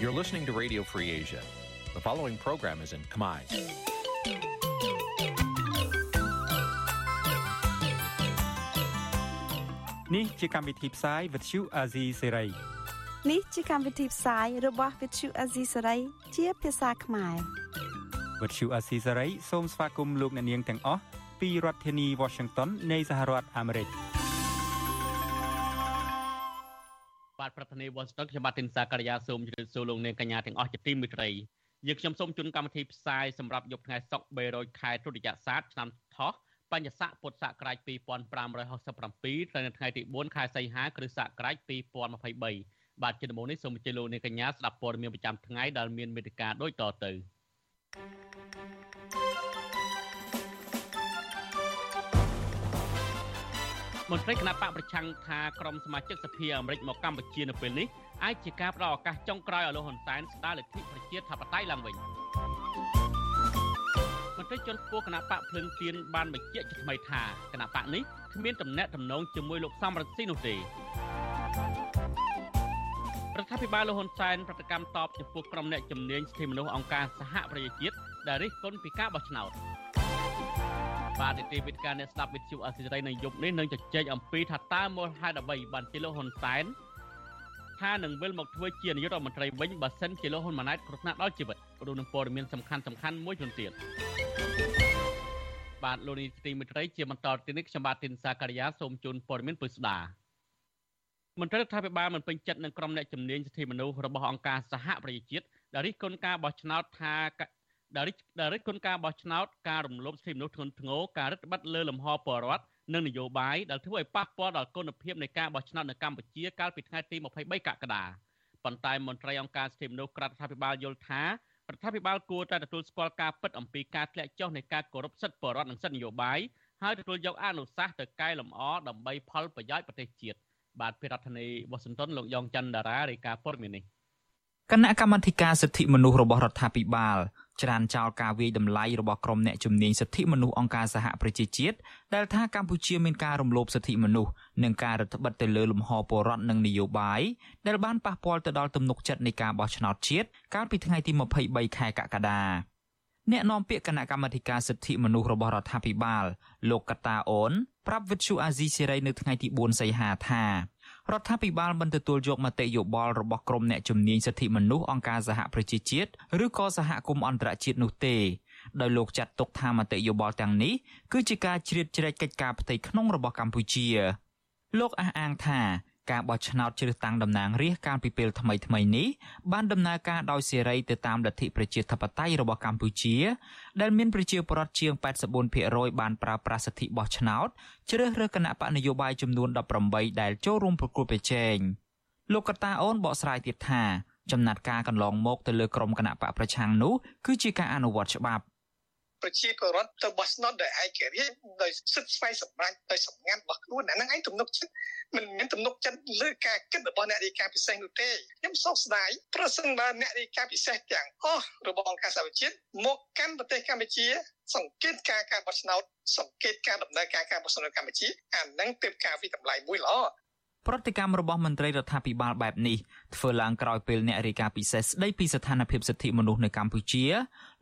You're listening to Radio Free Asia. The following program is in Khmer. នេះជាកម្មវិធីផ្សាយ Vuthu Azizi Serai នេះជាកម្មវិធីផ្សាយរបស់ Vuthu Azizi Serai ជាភាសាខ្មែរ Vuthu Azizi Serai សូមស្វាគមន៍លោកអ្នកនាងទាំងអស់ពីរដ្ឋធានី Washington នៃសហរដ្ឋអាមេរិក បាទប្រធានាធិបតី Washington ខ្ញុំបាទទីនសាករិយាសូមជម្រាបសួរលោកអ្នកកញ្ញាទាំងអស់ជាទីមេត្រីយើងខ្ញុំសូមជូនកម្មវិធីផ្សាយសម្រាប់យប់ថ្ងៃសុក្រ300ខែទុតិយស័កឆ្នាំថោះបញ្ញស័កពុទ្ធសករាជ2567ត្រូវនៅថ្ងៃទី4ខែសីហាគ្រិស្តសករាជ2023បាទជាដំបូងនេះសូមអញ្ជើញលោកអ្នកកញ្ញាស្ដាប់ព័ត៌មានប្រចាំថ្ងៃដែលមានមេត្តាដូចតទៅ មន្ត្រីគណៈបកប្រឆាំងថាក្រុមសមាជិកសភាអាមេរិកមកកម្ពុជានៅពេលនេះអាចជាការផ្ដល់ឱកាសចុងក្រោយឲ្យលោកហ៊ុនសែនស្ដារលទ្ធិប្រជាធិបតេយ្យឡើងវិញមន្ត្រីជាន់ខ្ពស់គណៈបកភ្លឹងទៀនបានបញ្ជាក់ជាថ្មីថាគណៈបកនេះគ្មានតំណែងតំណងជាមួយលោកសំរងស៊ីនោះទេរដ្ឋាភិបាលលោកហ៊ុនសែនប្រតិកម្មតបចំពោះក្រុមអ្នកជំនាញសិទ្ធិមនុស្សអង្គការសហប្រជាជាតិដែលរិះគន់ពីការបោះឆ្នោត បាទនីតិវិទ្យាអ្នកស្ដាប់វិទ្យុអសិរ័យនៅយប់នេះនឹងជជែកអំពីថាតើមូលហេតុអ្វីបានជាលោកហ៊ុនសែនថានឹងវិលមកធ្វើជានាយករដ្ឋមន្ត្រីវិញបើសិនជាលោកហ៊ុនម៉ាណែតគ្រោះថ្នាក់ដល់ជីវិតរួមនឹងព័ត៌មានសំខាន់សំខាន់មួយចំនួនទៀតបាទលោកនីតិមិត្តរីជាបន្តទៅនេះខ្ញុំបាទទីនសាការីយ៉ាសូមជូនព័ត៌មានពុស្ដាមន្ត្រីរដ្ឋាភិបាលមិនពេញចិត្តនឹងក្រុមអ្នកជំនាញសិទ្ធិមនុស្សរបស់អង្គការសហប្រជាជាតិដែលរិះគន់ការបោះឆ្នោតថា ដែលរិះដែលរិះគន់ការបោះឆ្នោតការរំលោភសិទ្ធិមនុស្សធ្ងន់ធ្ងរការរឹតបន្តឹងលើលំហបរដ្ឋនិងនយោបាយដែលធ្វើឲ្យប៉ះពាល់ដល់គុណភាពនៃការបោះឆ្នោតនៅកម្ពុជាកាលពីថ្ងៃទី23កក្កដាប៉ុន្តែមន្ត្រីអង្គការសិទ្ធិមនុស្សក្រាបរដ្ឋាភិបាលយល់ថារដ្ឋាភិបាលគួរតែទទួលស្គាល់ការពិតអំពីការធ្លាក់ចុះនៃការគោរពសិទ្ធិបរិវត្តនិងសិទ្ធិនយោបាយហើយទទួលយកអនុសាសន៍ទៅកែលម្អដើម្បីផលប្រយោជន៍ប្រទេសជាតិបាទពីរដ្ឋធានីវ៉ាស៊ីនតោនលោកយ៉ងច័ន្ទតារារាយការណ៍ព័ត៌មាននេះគណៈកម្មាធិការសិទ្ធិមនុស្សរបស់រដ្ឋាភិបាល ច្រានចោលការវាយតម្លៃរបស់ក្រុមអ្នកជំនាញសិទ្ធិមនុស្សអង្គការសហប្រជាជាតិដែលថាកម្ពុជាមានការរំលោភសិទ្ធិមនុស្សនិងការរដ្ឋបិទទៅលើលំហពលរដ្ឋនិងនយោបាយដែលបានប៉ះពាល់ទៅដល់ទំនុកចិត្តនៃការបោះឆ្នោតជាតិកាលពីថ្ងៃទី23ខែកក្កដាអ្នកនាំពាក្យគណៈកម្មាធិការសិទ្ធិមនុស្សរបស់រដ្ឋាភិបាលលោកកតាអូនប្រាប់វិទ្យុអាស៊ីសេរីនៅថ្ងៃទី4សីហាថា រដ្ឋាភិបាលមិនទទួលយកមតិយោបល់របស់ក្រុមអ្នកជំនាញសិទ្ធិមនុស្សអង្គការសហប្រជាជាតិឬក៏សហគមន៍អន្តរជាតិនោះទេដោយលោកចាត់ទុកថាមតិយោបល់ទាំងនេះគឺជាការជ្រៀតជ្រែកកិច្ចការផ្ទៃក្នុងរបស់កម្ពុជាលោកអះអាងថា ការបោះឆ្នោតជ្រើសតាំងតំណាងរាស្ត្រកាលពីពេលថ្មីថ្មីនេះបានដំណើរការដោយសេរីទៅតាមលទ្ធិប្រជាធិបតេយ្យរបស់កម្ពុជា ដែលមានប្រជាពលរដ្ឋជាង84%បានប្រើប្រាស់សិទ្ធិបោះឆ្នោតជ្រើសរើសគណៈបកនយោបាយចំនួន18ដែលចូលរួមប្រគល់ប្រជែងលោកកតាអូនបកស្រាយទៀតថាចំណាត់ការកន្លងមកទៅលើក្រុមគណៈបកប្រឆាំងនោះគឺជាការអនុវត្តច្បាប់ ប្រជាពលរដ្ឋទៅបោះឆ្នោតដោយឯករាជ្យដោយសិទ្ធិស្វ័យសម្រេចដោយសម្ងាត់របស់ខ្លួនអាហ្នឹងឯងទំនុកចិត្តមិនមានទំនុកចិត្តលើការគិតរបស់អ្នករាយការណ៍ពិសេសនោះទេខ្ញុំសោកស្ដាយប្រសិនបើអ្នករាយការណ៍ពិសេសទាំងអស់របស់អង្គការសហប្រជាជាតិមកកាន់ប្រទេសកម្ពុជា សង្កេតការការបោះឆ្នោតសង្កេតការដំណើរការការបោះឆ្នោតកម្ពុជាអានឹងទើបការវិតម្លៃមួយល្អប្រតិកម្មរបស់មន្ត្រីរដ្ឋាភិបាលបែបនេះធ្វើឡើងក្រោយពេលអ្នករាយការណ៍ពិសេសស្ដីពីស្ថានភាពសិទ្ធិមនុស្សនៅកម្ពុជា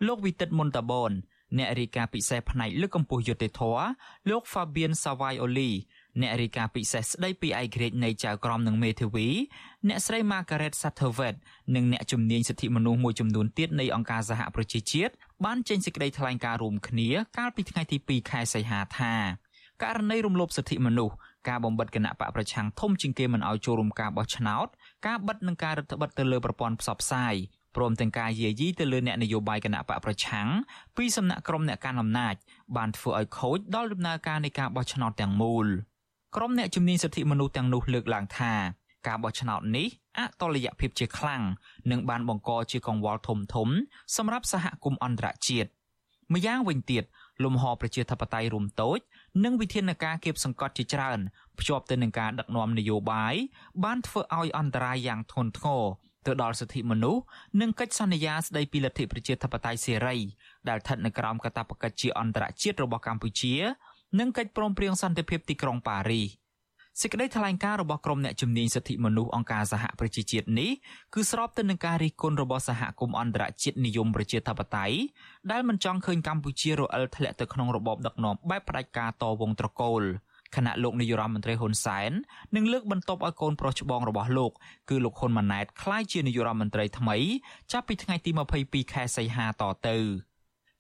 លោកវិទិតមុនតាបន អ្នករាយការណ៍ពិសេសផ្នែកលើកកម្ពស់យុត្តិធម៌លោក Fabian Savaioli អ្នករាយការណ៍ពិសេសស្ដីពីឯករាជ្យនៃចៅក្រមនិងមេធាវីអ្នកស្រី Margaret Satterwit និងអ្នកជំនាញសិទ្ធិមនុស្សមួយចំនួនទៀតនៃអង្គការសហប្រជាជាតិបានចេញសេចក្តីថ្លែងការណ៍រួមគ្នាកាលពីថ្ងៃទី2ខែសីហាថាករណីរំលោភសិទ្ធិមនុស្សការបំបិតគណៈបកប្រឆាំងធំជាងគេមិនឲ្យចូលរួមការបោះឆ្នោតការបិទនិងការរដ្ឋបិទទៅលើប្រព័ន្ធផ្សព្វផ្សាយ ព្រមទាំងការយាយីទៅលើអ្នកនយោបាយគណៈបកប្រឆាំងពីសំណាក់ក្រុមអ្នកកាន់អំណាចបានធ្វើឲ្យខូចដល់ដំណើរការនៃការបោះឆ្នោតទាំងមូលក្រុមអ្នកជំនាញសិទ្ធិមនុស្សទាំងនោះលើកឡើងថាការបោះឆ្នោតនេះអតលយភាពជាខ្លាំងនិងបានបង្កជាកង្វល់ធំធំសម្រាប់សហគមន៍អន្តរជាតិម្យ៉ាងវិញទៀតលំហប្រជាធិបតេយ្យរួមតូច និងវិធានការគៀបសង្កត់ជាច្រើនភ្ជាប់ទៅនឹងការដឹកនាំនយោបាយបានធ្វើឲ្យអន្តរាយយ៉ាងធ្ងន់ធ្ងរ ទៅដល់សិទ្ធិមនុស្សនិងកិច្ចសន្យាស្តីពីលទ្ធិប្រជាធិបតេយ្យសេរីដែលស្ថិតនៅក្រោមកាតព្វកិច្ចជាអន្តរជាតិរបស់កម្ពុជា និងកិច្ចព្រមព្រៀងសន្តិភាពទីក្រុងប៉ារីសសេចក្តីថ្លែងការណ៍របស់ក្រុមអ្នកជំនាញសិទ្ធិមនុស្សអង្គការសហប្រជាជាតិនេះគឺស្របទៅនឹងការរិះគន់របស់សហគមន៍អន្តរជាតិនិយមប្រជាធិបតេយ្យដែលមិនចង់ឃើញកម្ពុជារអិលធ្លាក់ទៅក្នុងរបបដឹកនាំបែបផ្ដាច់ការតវងត្រកូល ខណៈលោកនាយរដ្ឋមន្ត្រីហ៊ុនសែននឹងលើកបន្ទប់ឲ្យកូនប្រុសច្បងរបស់លោកគឺលោកហ៊ុនម៉ាណែតក្លាយជានាយរដ្ឋមន្ត្រីថ្មីចាប់ពីថ្ងៃទី22ខែសីហាតទៅ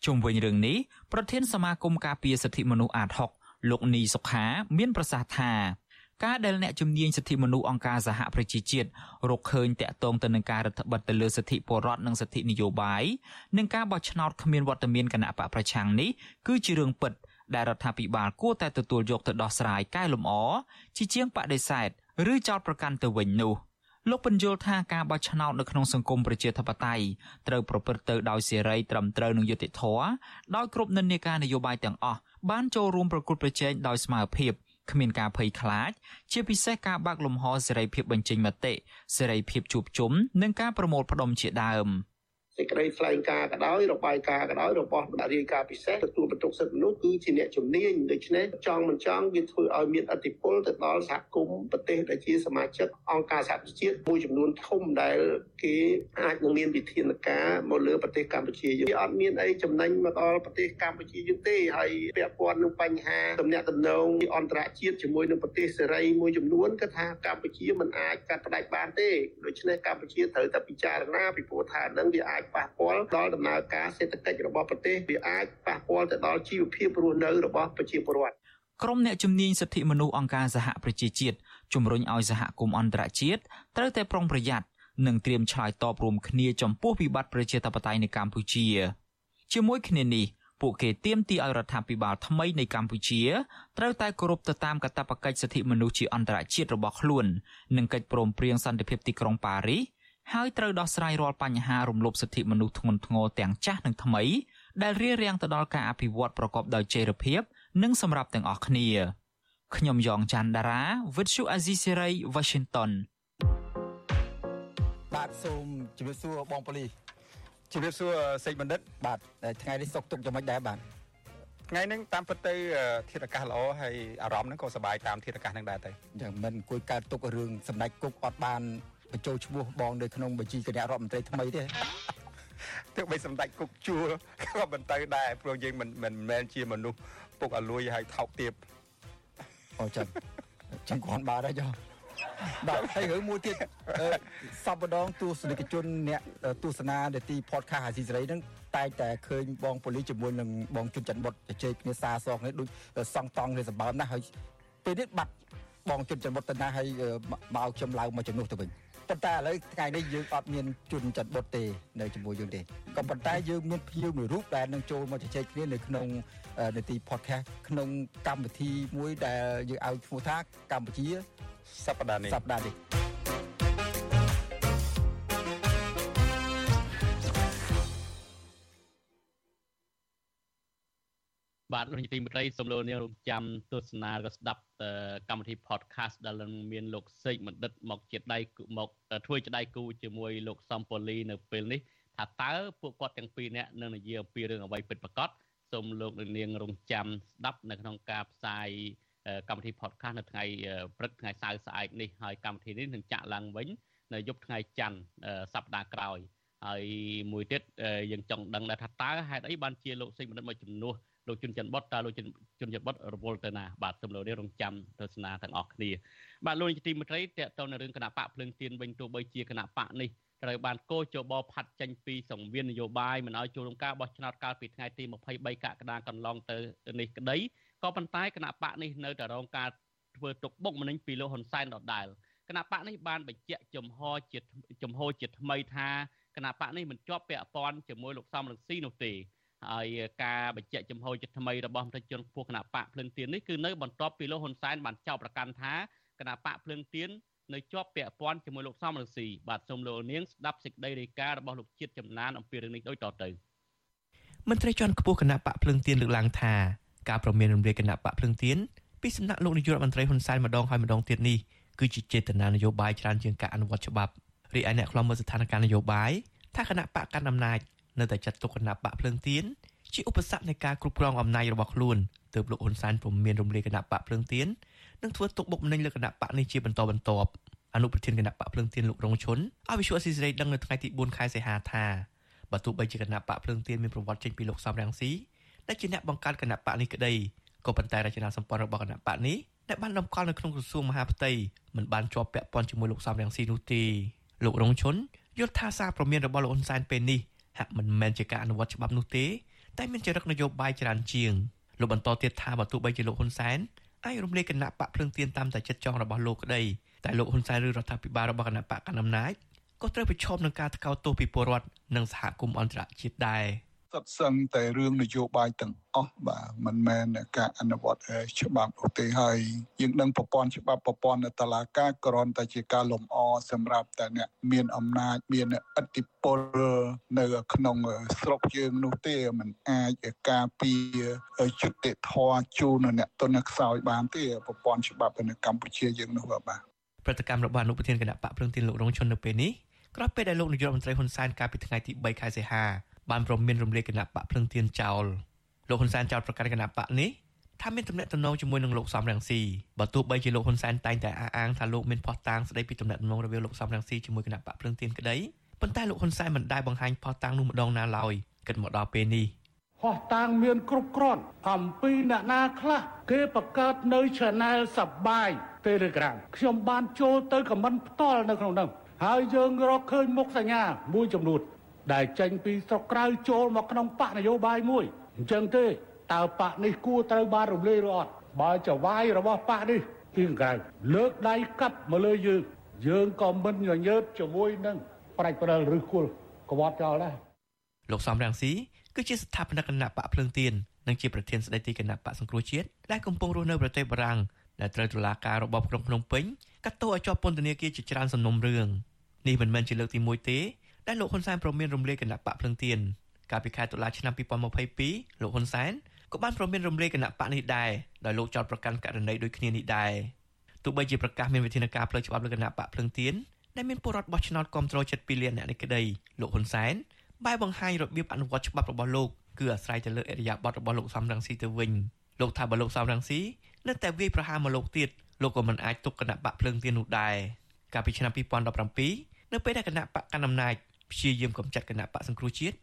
ជុំវិញរឿងនេះប្រធានសមាគមការពារសិទ្ធិមនុស្សអាត6លោកនីសុខាមានប្រសាសន៍ថាការដែលអ្នកជំនាញសិទ្ធិមនុស្សអង្គការសហប្រជាជាតិរកឃើញតាក់ទងទៅនឹងការរដ្ឋបិទទៅលើសិទ្ធិពលរដ្ឋនិងសិទ្ធិនយោបាយនិងការបោះឆ្នោតគ្មានវត្តមានគណៈបកប្រឆាំងនេះគឺជារឿងពិត ដែលរដ្ឋាភិបាលគួរតែទទួលយកទៅដោះស្រាយកែលម្អជាជាងបដិសេធឬចោទប្រកាន់ទៅវិញនោះលោកបញ្យល់ថាការបោះឆ្នោតនៅក្នុងសង្គមប្រជាធិបតេយ្យត្រូវប្រព្រឹត្តទៅដោយសេរីត្រឹមត្រូវនិងយុត្តិធម៌ដោយគ្រប់និន្នាការនយោបាយទាំងអស់បានចូលរួមប្រគល់ប្រជែងដោយស្មើភាពគ្មានការភ័យខ្លាច ជាពិសេសការបើកលំហសេរីភាពបញ្ចេញមតិសេរីភាពជួបជុំនិងការប្រមូលផ្ដុំជាដើម។ សេចក្តីថ្លែងការណ៍ក៏ដោយរបាយការណ៍ក៏ដោយរបស់បណ្ដារាយការណ៍ពិសេសទទួលបន្ទុកសិទ្ធិមនុស្សគឺជាអ្នកជំនាញដូច្នេះចង់មិនចង់វាធ្វើឲ្យមានអធិបុលទៅដល់សហគមន៍ប្រទេសដែលជាសមាជិកអង្គការសហប្រជាជាតិមួយចំនួនធំដែលគេអាចនឹងមានវិធានការមកលើប្រទេសកម្ពុជាយើងវាអត់មានអីចំណេញមកដល់ប្រទេសកម្ពុជាយើងទេហើយពាក់ព័ន្ធនឹងបញ្ហាទំនាក់ទំនងអន្តរជាតិជាមួយនឹងប្រទេសសេរីមួយចំនួនគឺថាកម្ពុជាមិនអាចកាត់ផ្ដាច់បានទេដូច្នេះកម្ពុជាត្រូវតែពិចារណាពីព្រោះថានឹងវាអាចប៉ះពាល់ដល់ដំណើរការសេដ្ឋកិច្ចរបស់ប្រទេសវាអាចប៉ះពាល់ទៅដល់ជីវភាពរស់នៅរបស់ប្រជាពលរដ្ឋក្រុមអ្នកជំនាញសិទ្ធិមនុស្សអង្គការសហប្រជាជាតិជំរុញឲ្យសហគមន៍អន្តរជាតិត្រូវតែប្រុងប្រយ័ត្ននិងត្រៀមឆ្លើយតបរួមគ្នាចំពោះវិបត្តិប្រជាធិបតេយ្យនៅកម្ពុជា ជាមួយគ្នានេះពួកគេទាមទារឲ្យរដ្ឋាភិបាលថ្មីនៃកម្ពុជាត្រូវតែគោរពទៅតាមកាតព្វកិច្ចសិទ្ធិមនុស្សជាអន្តរជាតិរបស់ខ្លួននិងកិច្ចព្រមព្រៀងសន្តិភាពទីក្រុងប៉ារីស ហើយត្រូវដោះស្រាយរាល់បញ្ហារំលោភសិទ្ធិមនុស្សធ្ងន់ធ្ងរទាំងចាស់និងថ្មីដែលរារាំងទៅដល់ការអភិវឌ្ឍប្រកបដោយចីរភាព និងសម្រាប់ទាំងអស់គ្នាខ្ញុំយ៉ងច័ន្ទដារាវិទ្យុអាស៊ីសេរី Washington បាទសូមជម្រាបសួរបងប៉ូលីសជម្រាបសួរសេចបណ្ឌិត បាទថ្ងៃនេះសុកទុកយ៉ាងម៉េចដែរបាទថ្ងៃហ្នឹងតាមពិតទៅធាតុអាកាសល្អហើយអារម្មណ៍ហ្នឹងក៏សប្បាយតាមធាតុអាកាសហ្នឹងដែរទៅយ៉ាងមិនអង្គុយកើតទុករឿងសម្ដេចគុកអត់បាន បញ្ចូលឈ្មោះបងនៅក្នុងបញ្ជីគណៈរដ្ឋមន្ត្រីថ្មីទេទើបបីសម្ដេចគុកជួក៏មិនទៅដែរព្រោះយើងមិនមិនមែនជាមនុស្សពុកអលួយហើយថោកទាបអូចឹងចឹងគាត់បាទហើយចុះបាទហើយរឿងមួយទៀតសពម្ដងទស្សនិកជនអ្នកទស្សនានាទី podcast អាស៊ីសេរីហ្នឹងតែងតែឃើញបងប៉ូលីសជាមួយនឹងបងជុនច័ន្ទបុតជជែកគ្នាសារសងនេះដូចសង់តង់គ្នាសម្បើមណាស់ហើយពេលនេះបាត់បងជុនច័ន្ទបុតទៅណាហើយមកខ្ញុំឡើងមកជំនួសទៅវិញ ប៉ុន្តែឥឡូវថ្ងៃនេះយើងអត់មានជនចាត់បុតទេនៅជាមួយយើងទេក៏ប៉ុន្តែយើងមានភៀវមួយរូបដែលនឹងចូលមកជជែកគ្នានៅក្នុងនាទី podcast ក្នុងកម្មវិធីមួយដែលយើងឲ្យឈ្មោះថាកម្ពុជាសប្តាហ៍នេះសប្តាហ៍នេះ បាទលោកនាទីមេត្រីសូមលោកនាងរងចាំទស្សនាឬស្ដាប់កម្មវិធី podcast ដែលនឹងមានលោកសេកបណ្ឌិតមកជាដៃមកធ្វើជាដៃគូជាមួយលោកសំប៉ូលីនៅពេលនេះថាតើពួកគាត់ទាំងពីរនាក់នឹងនិយាយអំពីរឿងអ្វីពិតប្រាកដសូមលោកនាងរងចាំស្ដាប់នៅក្នុងការផ្សាយកម្មវិធី podcast នៅថ្ងៃព្រឹកថ្ងៃសៅរ៍ស្អែកនេះហើយកម្មវិធីនេះនឹងចាក់ឡើងវិញនៅយប់ថ្ងៃច័ន្ទសប្តាហ៍ក្រោយហើយមួយទៀតយើងចង់ដឹងដែរថាតើហេតុអីបានជាលោកសេកបណ្ឌិតមកជំនួស លោកជុនច័ន្ទបុតតើលោកជុនច័ន្ទបុតរវល់ទៅណាបាទសូមលោកនាងរងចាំទស្សនាទាំងអស់គ្នាបាទលោកនាយកទីមេត្រីតកតនៅរឿងគណៈបកភ្លើងទៀនវិញទោះបីជាគណៈបកនេះត្រូវបានកោជបផាត់ចេញពីសង្វៀននយោបាយមិនឲ្យចូលរួមការបោះឆ្នោតកាលពីថ្ងៃទី23កក្កដាកន្លងទៅនេះក្តីក៏ប៉ុន្តែគណៈបកនេះនៅតែរងការធ្វើទុកបុកម្នេញពីលោកហ៊ុនសែនដដែលគណៈបកនេះបានបញ្ជាក់ចំហជាចំហជាថ្មីថាគណៈបកនេះមិនជាប់ពាក់ព័ន្ធជាមួយលោកសំរងស៊ីនោះទេ ហើយការបញ្ជាក់ចំហជាថ្មីរបស់មន្ត្រីជនខ្ពស់គណៈបកភ្លឹងទៀននេះគឺនៅបន្ទាប់ពីលោកហ៊ុនសែនបានចោទប្រកាន់ថាគណៈបកភ្លឹងទៀននៅជាប់ពាក់ព័ន្ធជាមួយលោកសំរងស៊ីបាទសូមលោកនាងស្ដាប់សេចក្តីរាយការណ៍របស់លោកជាតិចំណានអំពីរឿងនេះដូចតទៅមន្ត្រីជាន់ខ្ពស់គណៈបកភ្លឹងទៀនលើកឡើងថាការប្រមានរំលាយគណៈបកភ្លឹងទៀនពីសំណាក់លោកនាយករដ្ឋមន្ត្រីហ៊ុនសែនម្ដងហើយម្ដងទៀតនេះគឺជាចេតនានយោបាយច្រើនជាងការអនុវត្តច្បាប់រីឯអ្នកខ្លំមើលស្ថានភាពនយោបាយថាគណៈបកកណ្ដាលអំណាច នៅតែចាត់ទុកគណៈបកភ្លើងទៀនជាឧបសគ្គនៃការគ្រប់គ្រងអំណាចរបស់ខ្លួនទើបលោកហ៊ុនសែនពុំមានរំលាយគណៈបកភ្លើងទៀននឹងធ្វើទុកបុកម្នេញលើគណៈបកនេះជាបន្តបន្ទាប់អនុប្រធានគណៈបកភ្លើងទៀនលោករងឈុនឲ្យវិសុអស៊ីសេរីដឹងនៅថ្ងៃទី4ខែសីហាថាបើទោះបីជាគណៈបកភ្លើងទៀនមានប្រវត្តិចេញពីលោកសំរងស៊ីដែលជាអ្នកបង្កើតគណៈបកនេះក្តីក៏ប៉ុន្តែរចនាសម្ព័ន្ធរបស់គណៈបកនេះដែលបានដំកល់នៅក្នុងក្រសួងមហាផ្ទៃមិនបានជាប់ពាក់ព័ន្ធជាមួយលោកសំរងស៊ីនោះទេលោករងឈុនយល់ថាសារព្រមានរបស់លោកហ៊ុនសែនពេលនេះ ហាក់មិនមែនជាការអនុវត្តច្បាប់នោះទេតែមានចរិតនយោបាយច្រើនជាងលោកបន្តទៀតថាបើទោះបីជាលោកហ៊ុនសែនអាចរំលែកគណៈបកភ្លើងទៀនតាមតែចិត្តចង់របស់លោកក្តីតែលោកហ៊ុនសែនឬរដ្ឋាភិបាលរបស់គណៈបកកណ្ដាលអំណាចក៏ត្រូវប្រឈមនឹងការថ្កោលទោសពីពលរដ្ឋនិងសហគមន៍អន្តរជាតិដែរ សុទ្ធសឹងតែរឿងនយោបាយទាំងអស់បាទមិនមែនការអនុវត្តច្បាប់នោះទេហើយយើងដឹងប្រព័ន្ធច្បាប់ប្រព័ន្ធតឡាការគ្រាន់តែជាការលំអសម្រាប់តែអ្នកមានអំណាចមានឥទ្ធិពលនៅក្នុងស្រុកយើងនោះទេมันអាចការពារយុត្តិធម៌ជូនអ្នកទុនខ្សោយបានទេប្រព័ន្ធច្បាប់នៅកម្ពុជាយើងនោះបាទព្រឹត្តិកម្មរបស់អនុប្រធានគណៈបកព្រឹងទីនលោករងឈុននៅពេលនេះក្រោយពេលដែលលោកនាយករដ្ឋមន្ត្រីហ៊ុនសែនកាលពីថ្ងៃទី3ខែសីហា បានព្រមមានរំលាយគណៈបកភ្លឹងទៀនចោលលោកហ៊ុនសែនចោទប្រកាន់គណៈបកនេះថាមានទំនាក់ទំនងជាមួយនឹងលោកសំរងស៊ីបើទោះបីជាលោកហ៊ុនសែនតែងតែអះអាងថាលោកមានផុសតាងស្ដីពីទំនាក់ទំនងរវាងលោកសំរងស៊ីជាមួយគណៈបកភ្លឹងទៀនក្តីប៉ុន្តែលោកហ៊ុនសែនមិនដែលបង្ហាញផុសតាងនោះម្ដងណាឡើយគិតមកដល់ពេលនេះផុសតាងមានគ្រប់គ្រាន់អំពីអ្នកណាខ្លះគេបង្កើតនៅ Channel សបាយ Telegram ខ្ញុំបានចូលទៅខមមិនផ្ទាល់នៅក្នុងនោះហើយយើងរកឃើញមុខសញ្ញាមួយចំនួន ដែលចេញពីស្រុកក្រៅចូលមកក្នុងបកនយោបាយមួយអញ្ចឹងទេតើបកនេះគួរត្រូវបានរំលាយឬអត់បើចវាយរបស់បកនេះពីក្រៅលើកដៃកាប់មកលើយើងយើងក៏មិនញញើតជាមួយនឹងប្រាច់ព្រិលឬគុលក្បត់ចោលដែរលោកសំរងស៊ីគឺជាស្ថាបនិកគណៈបកភ្លើងទៀននិងជាប្រធានស្ដីទីគណៈបកសង្គ្រោះជាតិដែលកំពុងរស់នៅប្រទេសបារាំងដែលត្រូវតុលាការរបបក្រុងភ្នំពេញកាត់ទោសឲ្យជាប់ពន្ធនាគារជាច្រើនសំណុំរឿងនេះមិនមែនជាលើកទី1ទេ ដែលលោកហ៊ុនសែនប្រមានរំលាយគណៈបកភ្លឹងទៀនកាលពីខែតុលាឆ្នាំ2022លោកហ៊ុនសែនក៏បានប្រមានរំលាយគណៈបកនេះដែរដោយលោកចោទប្រកាន់ករណីដូចគ្នានេះដែរទោះបីជាប្រកាសមានវិធានការផ្លូវច្បាប់លើគណៈបកភ្លឹងទៀនដែលមានពលរដ្ឋបោះឆ្នោតគ្រប់គ្រង7លានអ្នកនេះក្តីលោកហ៊ុនសែនបែបបង្ហាញរបៀបអនុវត្តច្បាប់របស់លោកគឺអាស្រ័យទៅលើអរិយាប័ត្ររបស់លោកសំរងស៊ីទៅវិញលោកថាបើលោកសំរងស៊ីនៅតែវាយប្រហារមកលោកទៀតលោកក៏មិនអាចទុកគណៈបកភ្លើងទៀននោះដែរកាលពីឆ្នាំ2017នៅពេលដែលគណៈបកកណ្ដាលអំណាច ព្យាយាមកម្ចាត់គណៈបកសង្គ្រោះជាតិ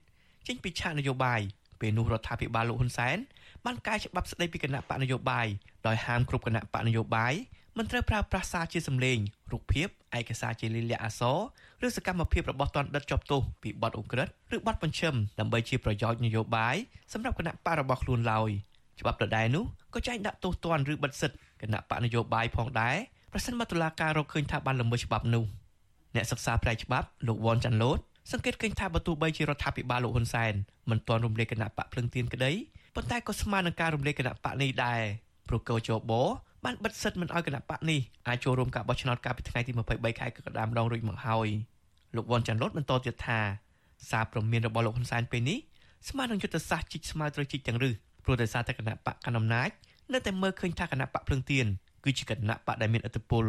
ចេញពីឆាកនយោបាយពេលនោះរដ្ឋាភិបាលលោកហ៊ុនសែនបានកែច្បាប់ស្តីពីគណៈបកនយោបាយដោយហាមគ្រប់គណៈបកនយោបាយមិនត្រូវប្រើប្រាស់សារជាសម្លេងរូបភាពឯកសារជាលិលាអក្សរឬសកម្មភាពរបស់ទណ្ឌិតជាប់ទោសពីបទអ ுக ្រិតឬបទបញ្ឈឹមដើម្បីជាប្រយោជន៍នយោបាយសម្រាប់គណៈបករបស់ខ្លួនឡើយច្បាប់ដដែលនោះក៏ចែងដាក់ទោសទណ្ឌឬបិទសិទ្ធគណៈបកនយោបាយផងដែរប្រសិនបើតុលាការរកឃើញថាបានល្មើសច្បាប់នោះអ្នកសិក្សាផ្នែកច្បាប់លោកវ៉ាន់ចាន់ឡូត សង្កេតឃើញថាបើទោះបីជារដ្ឋាភិបាលលោកហ៊ុនសែនមិនទាន់រំលែកគណៈបកភ្លឹងទៀនក្តីប៉ុន្តែក៏ស្មើនឹងការរំលែកគណៈបកនេះដែរព្រោះកោជបបានបិទសិទ្ធមិនឲ្យគណៈបកនេះអាចចូលរួមការបោះឆ្នោតកាលពីថ្ងៃទី23ខែកក្កដាម្ដងរួចមកហើយលោកវ៉ាន់ចាន់ឡូតបន្តទៀតថាសារព្រមានរបស់លោកហ៊ុនសែនពេលនេះស្មើនឹងយុទ្ធសាស្ត្រជីកស្មៅត្រូវជីកទាំងរឹសព្រោះតែសារតែគណៈបកកណ្ដាលអំណាចនៅតែមើលឃើញថាគណៈបកភ្លឹងទៀនគឺជាគណៈបកដែលមានឥទ្ធិពល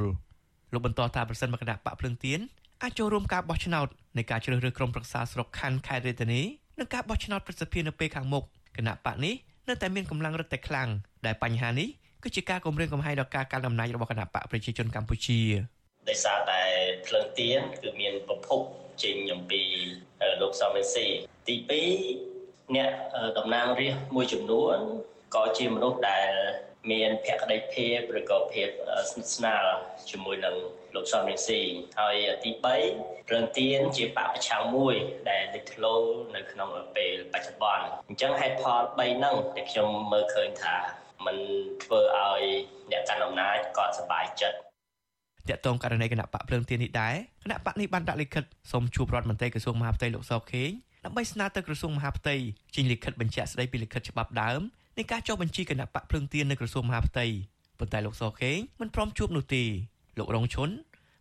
លោកបន្តថាប្រសិនបើគណៈបកភ្លឹងទៀន អាចចូលរួមការបោះឆ្នោតនៃការជ្រើសរើសក្រុមប្រឹក្សាស្រុកខណ្ឌខេត្តរាជធានីនិងការបោះឆ្នោតប្រសិទ្ធភាពនៅពេលខាងមុខគណៈបកនេះនៅតែមានកម្លាំងរឹតតែខ្លាំងដែលបញ្ហានេះគឺជាការគម្រាមកំហែងដល់ការកាន់អំណាចរបស់គណៈបកប្រជាជនកម្ពុជាដោយសារតែភ្លើងទៀនគឺមានប្រភពចេញអំពីលោកសំរងស៊ីទី2អ្នកតំណាងរាស្ត្រមួយចំនួនក៏ជាមនុស្សដែលមានភក្តីភាពឬក៏ភាពស្និទ្ធស្នាលជាមួយនឹង លោកសំរងស៊ីហើយទី3ព្រឹងទៀនជាបពប្រឆាំងមួយដែលលេចធ្លោនៅក្នុងពេលបច្ចុប្បន្នអញ្ចឹងហេតុផល3ហ្នឹងដែលខ្ញុំមើលឃើញថាมันធ្វើឲ្យអ្នកកាន់អំណាចគាត់សប្បាយចិត្តតកតងករណីគណៈបកភ្លើងទៀននេះដែរគណៈបកនេះបានដាក់លិខិតសូមជួបរដ្ឋមន្ត្រីក្រសួងមហាផ្ទៃលោកសខេងដើម្បីស្នើទៅក្រសួងមហាផ្ទៃចេញលិខិតបញ្ជាក់ស្ដីពីលិខិតច្បាប់ដើមនៃការចុះបញ្ជីគណៈបកភ្លើងទៀននៅក្រសួងមហាផ្ទៃប៉ុន្តែលោកសខេងមិនព្រមជួបនោះទេ លោករងឈុន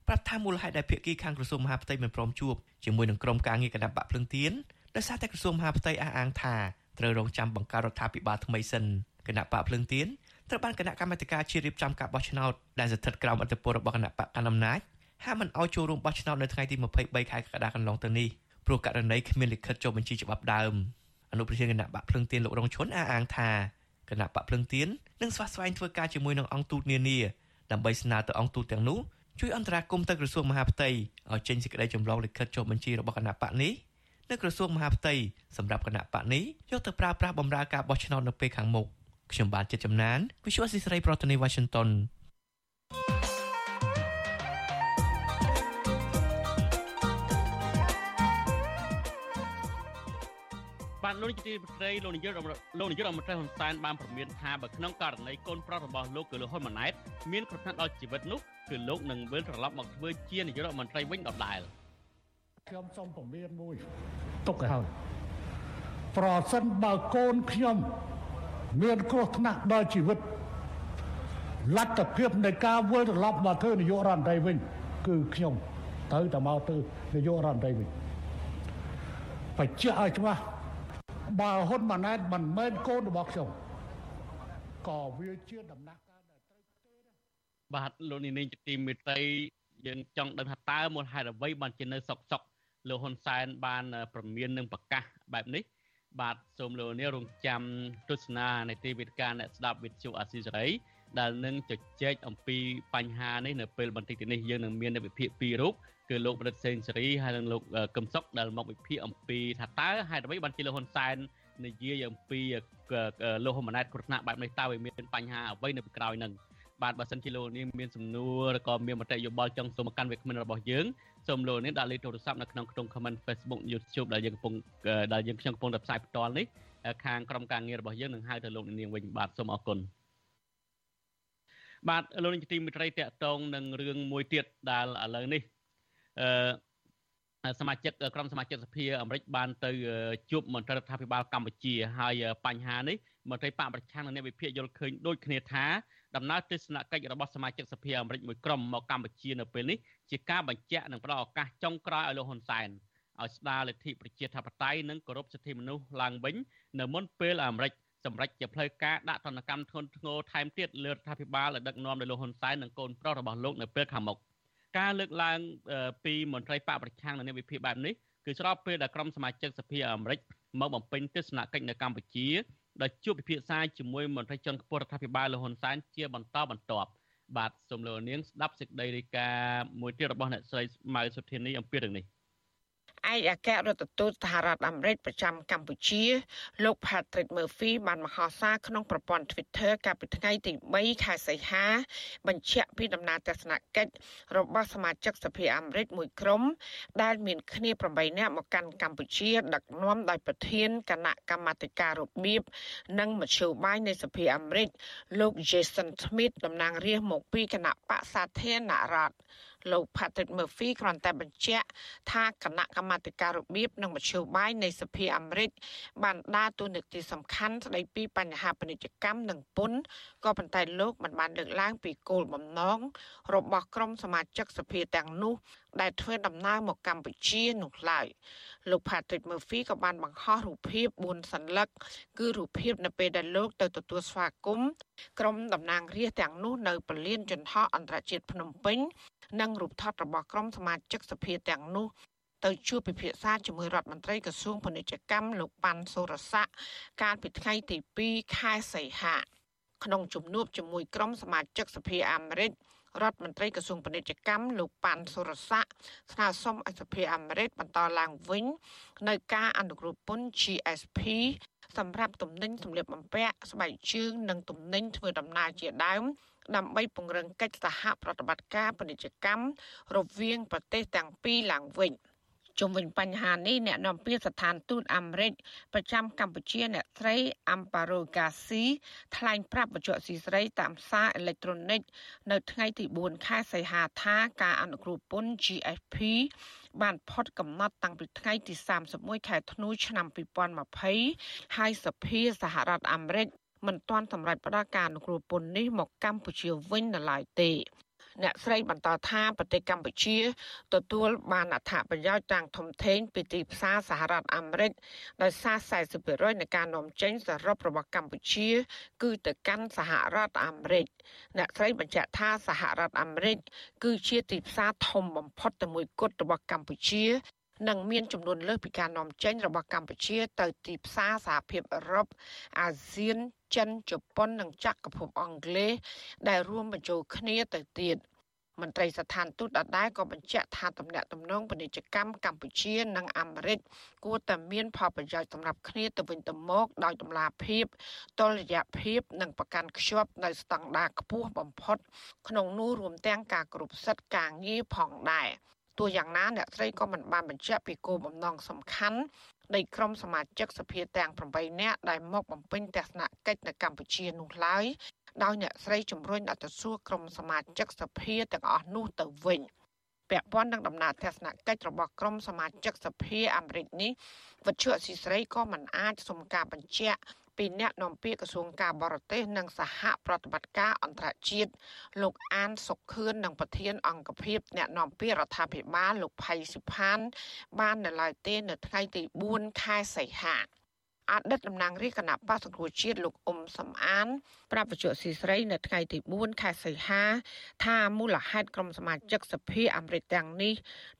ប្រាប់ថាមូលហេតុដែលភាគីខាងក្រសួងមហាផ្ទៃមិនព្រមជួបជាមួយនឹងក្រុមការងារគណៈបកភ្លើងទៀនដោយសារតែក្រសួងមហាផ្ទៃអះអាងថាត្រូវរងចាំបង្កើតរដ្ឋាភិបាលថ្មីសិនគណៈបកភ្លើងទៀនត្រូវបានគណៈកម្មាធិការជាតិរៀបចំការបោះឆ្នោតដែលស្ថិតក្រោមអធិបតេយ្យរបស់គណៈបកកណ្ដាលអំណាចហាមមិនឲ្យចូលរួមបោះឆ្នោតនៅថ្ងៃទី23ខែកក្កដាកន្លងទៅនេះព្រោះករណីគ្មានលិខិតចុះបញ្ជីច្បាប់ដើមអនុប្រធានគណៈបកភ្លឹងទៀនលោករងឈុនអះអាងថាគណៈបកភ្លឹងទៀននឹងស្វាស្វែងធ្វើការជាមួយនឹងអង្គទូតនានា ដើម្បីស្នើទៅអង្គទូតទាំងនោះជួយអន្តរាគមន៍ទៅក្រសួងមហាផ្ទៃឲ្យចេញសេចក្តីចម្លងលិខិតចុះបញ្ជីរបស់គណៈបកនេះនៅក្រសួងមហាផ្ទៃសម្រាប់គណៈបកនេះយកទៅប្រើប្រាស់បម្រើការបោះឆ្នោតនៅពេលខាងមុខខ្ញុំបាទចិត្តចំណាន Visual Society ប្រធានាទី Washington បាទលោកនាយករដ្ឋមន្ត្រីលោកនាយកលោកនាយករដ្ឋមន្ត្រីហ៊ុនសែនបានប្រមានថាបើក្នុងករណីកូនប្រុសរបស់លោកគឺលោកហ៊ុនម៉ាណែតមានគ្រោះថ្នាក់ដល់ជីវិតនោះគឺលោកនឹងវិលត្រឡប់មកធ្វើជានាយករដ្ឋមន្ត្រីវិញដដែលខ្ញុំសូមពមៀនមួយទុកឲ្យហើយប្រសិនបើកូនខ្ញុំមានគ្រោះថ្នាក់ដល់ជីវិតលទ្ធភាពនៃការវិលត្រឡប់មកធ្វើនាយករដ្ឋមន្ត្រីវិញ គឺខ្ញុំត្រូវតែមកធ្វើនាយករដ្ឋមន្ត្រីវិញបញ្ជាក់ឲ្យច្បាស់ បើហ៊ុនម៉ាណែតមិនមែនកូនរបស់ខ្ញុំក៏វាជាដំណាក់កាលដែលត្រូវទេបាទលោកនាងជាទីមេត្រីយើងចង់ដឹងថាតើមូលហេតុអ្វីបានជានៅសុកសុកលោកហ៊ុនសែនបាន ប្រមាននឹងប្រកាសបែបនេះបាទសូមលោកនាងរងចាំទស្សនានៃទីវេទិកាអ្នកស្ដាប់វិទ្យុអាស៊ីសេរីដែលនឹងជជែកអំពីបញ្ហានេះនៅពេលបន្តិចទៀតនេះយើងនឹងមានវិភាគពីររូប គឺលោកប្រឌិតសេនស៊ូរីហើយនិងលោកកឹមសុខដែលមកវិភាគអំពីថាតើហេតុអ្វីបានជាលោកហ៊ុនសែននិយាយអំពីលោកហ៊ុនម៉ាណែតគ្រោះថ្នាក់បែបនេះតើវាមានបញ្ហាអ្វីនៅពីក្រោយនឹងបាទបើសិនជាលោកនាងមានសំណួរឬក៏មានមតិយោបល់ចង់សូមកាន់វាគ្មិនរបស់យើងសូមលោកនាងដាក់លេខទូរស័ព្ទនៅក្នុងក្នុង comment Facebook YouTube ដែលយើងកំពុងដែលយើងខ្ញុំកំពុងតែផ្សាយផ្ទាល់នេះខាងក្រុមការងាររបស់យើងនឹងហៅទៅលោកនាងវិញបាទសូមអរគុណបាទលោកនាងទីមិត្តរីតកតងនឹងរឿងមួយទៀតដែលឥឡូវនេះអឺ សមាជិកក្រុមសមាជិកសភាអាមេរិកបានទៅជួបមន្ត្រីរដ្ឋាភិបាលកម្ពុជាហើយបញ្ហានេះមន្ត្រីបកប្រឆាំងនិងអ្នកវិភាគយល់ឃើញដូចគ្នាថាដំណើរទស្សនកិច្ចរបស់សមាជិកសភាអាមេរិកមួយក្រុមមកកម្ពុជានៅពេលនេះជាការបញ្ជាក់និងផ្ដល់ឱកាសចុងក្រោយឲ្យលោកហ៊ុនសែនឲ្យស្ដារលទ្ធិប្រជាធិបតេយ្យនិងគោរពសិទ្ធិមនុស្សឡើងវិញនៅមុនពេលអាមេរិកសម្រេចជាផ្លូវការដាក់ទណ្ឌកម្មធ្ងន់ធ្ងរថែមទៀតលើរដ្ឋាភិបាលដែលដឹកនាំដោយលោកហ៊ុនសែននិងកូនប្រុសរបស់លោកនៅពេលខាងមុខ ការលើកឡើងពីមន្ត្រីបកប្រឆាំងនៅនៃវិភាគបែបនេះគឺស្របពេលដែលក្រុមសមាជិកសភាអាមេរិកមកបំពេញទស្សនកិច្ចនៅកម្ពុជាដោយជួបពិភាក្សាជាមួយមន្ត្រីជាន់ខ្ពស់រដ្ឋាភិបាលលហ៊ុនសែនជាបន្តបន្ទាប់បាទសូមលោកនាងស្ដាប់សេចក្តីរាយការណ៍មួយទៀតរបស់អ្នកស្រីម៉ៅសុធានីអំពីរឿងនេះ ឯកអគ្គរដ្ឋទូតសហរដ្ឋអាមេរិកប្រចាំកម្ពុជា លោក Patrick Murphy បានមហោសារក្នុងប្រព័ន្ធ Twitter កាលពីថ្ងៃទី3ខែសីហា បញ្ជាក់ពីដំណើរទស្សនកិច្ចរបស់សមាជិកសភាអាមេរិកមួយក្រុម ដែលមានគ្នា8នាក់មកកាន់កម្ពុជា ដឹកនាំដោយប្រធានគណៈកម្មាធិការរបៀបនិងមជ្ឈបាយនៃសភាអាមេរិកលោក Jason Smith តំណាងរាស្ត្រមកពីគណៈបកសាធារណរដ្ឋ លោក Patrick Murphy គ្រាន់តែបញ្ជាក់ថាគណៈកម្មាធិការរបៀបនិងមជ្ឈបាយនៃសភាអាមេរិកបានដើរតួនាទីសំខាន់ស្ដីពីបញ្ហាពាណិជ្ជកម្មនិងពន្ធក៏ប៉ុន្តែលោកមិនបានលើកឡើងពីគោលបំណងរបស់ក្រុមសមាជិកសភាទាំងនោះដែលធ្វើដំណើរមកកម្ពុជានោះឡើយលោក Patrick Murphy ក៏បានបង្ហោះរូបភាព4សន្លឹកគឺរូបភាពនៅពេលដែលលោកទៅទទួលស្វាគមន៍ក្រុមតំណាងរាស្ត្រទាំងនោះនៅពលានយន្តហោះអន្តរជាតិភ្នំពេញ និងរូបថតរបស់ក្រុមសមាជិកសភាទាំងនោះទៅជួបពិភាក្សាជាមួយរដ្ឋមន្ត្រីក្រសួងពាណិជ្ជកម្មលោកប៉ាន់សូរស័ក្តិកាលពីថ្ងៃទី2ខែសីហាក្នុងជំនួបជាមួយក្រុមសមាជិកសភាអាមេរិករដ្ឋមន្ត្រីក្រសួងពាណិជ្ជកម្មលោកប៉ាន់សុរស័ក្តិស្នើសុំឲ្យសភាអាមេរិកបន្តឡើងវិញនៅការអនុគ្រោះពន្ធ GSP សម្រាប់ទំនិញសម្លៀកបំពាក់ស្បែកជើងនិងទំនិញធ្វើដំណើរជាដើម ដើម្បីពង្រឹងកិច្ចសហប្រតិបត្តិការពាណិជ្ជកម្មរវាងប្រទេសទាំងពីរឡើងវិញ។ជុំវិញបញ្ហានេះអ្នកនាំពាក្យស្ថានទូតអាមេរិកប្រចាំកម្ពុជាអ្នកស្រី Amparo Garcia ថ្លែងប្រាប់បច្ចុប្បន្នស៊ីស្រីតាមសារអេឡិចត្រូនិកនៅថ្ងៃទី4ខែសីហាថាការអនុគ្រោះពន្ធ GSP បានផុតកំណត់តាំងពីថ្ងៃទី31ខែធ្នូឆ្នាំ2020ហើយសភាសហរដ្ឋអាមេរិក មិនទាន់សម្រេចផ្ដល់ការអនុគ្រោះពន្ធនេះមកកម្ពុជាវិញនៅឡើយទេអ្នកស្រីបន្តថាប្រទេសកម្ពុជាទទួលបានអត្ថប្រយោជន៍ទាំងធំធេងពីទីផ្សារសហរដ្ឋអាមេរិកដោយសារ40%នៃការនាំចេញសរុបរបស់កម្ពុជា គឺទៅកាន់សហរដ្ឋអាមេរិកអ្នកស្រីបញ្ជាក់ថាសហរដ្ឋអាមេរិកគឺជាទីផ្សារធំបំផុតតែមួយគត់របស់កម្ពុជា និងមានចំនួនលើសពីការនាំចេញរបស់កម្ពុជាទៅទីផ្សារសហភាពអឺរ៉ុបអាស៊ានចិនជប៉ុននិងចក្រភពអង់គ្លេសដែលរួមបញ្ចូលគ្នាទៅទៀតមន្ត្រីស្ថានទូតដដែលក៏បញ្ជាក់ថាតំណែងតំណងពាណិជ្ជកម្មកម្ពុជានិងអាមេរិកគួរតែមានផលប្រយោជន៍សម្រាប់គ្នាទៅវិញទៅមកដោយតម្លាភាពតុល្យភាពនិងប្រកាន់ខ្ជាប់នៅស្តង់ដារខ្ពស់បំផុតក្នុងនោះរួមទាំងការគ្រប់សិទ្ធិការងារផងដែរ ទោះយ៉ាងណាអ្នកស្រីក៏មិនបានបញ្ជាក់ពីគោលបំណងសំខាន់នៃក្រុមសមាជិកសភាទាំង8នាក់ដែលមកបំពេញទស្សនកិច្ចនៅកម្ពុជានោះឡើយដោយអ្នកស្រីជំរុញឲ្យទៅសួរក្រុមសមាជិកសភាទាំងអស់នោះទៅវិញពាក់ព័ន្ធនឹងដំណើរទស្សនកិច្ចរបស់ក្រុមសមាជិកសភាអាមេរិកនេះវិទ្យុអស៊ីសេរីក៏មិនអាចសុំការបញ្ជាក់ ពីអ្នកនាំពាក្យក្រសួងការបរទេសនិងសហប្រតិបត្តិការអន្តរជាតិលោកអានសុខខឿននិងប្រធាន អង្គភិបអ្នកនាំពាក្យរដ្ឋាភិបាលលោកផៃសុផាន បាននៅឡើយទេនៅថ្ងៃទី4ខែសីហា អតីតតំណាងរាជគណៈបក្សសង្គ្រោះជាតិលោកអ៊ុំសំអានប្រាប់វិទ្យុស៊ីស្រីនៅថ្ងៃទី4ខែសីហាថាមូលហេតុក្រុមសមាជិកសភាអាមេរិកទាំងនេះ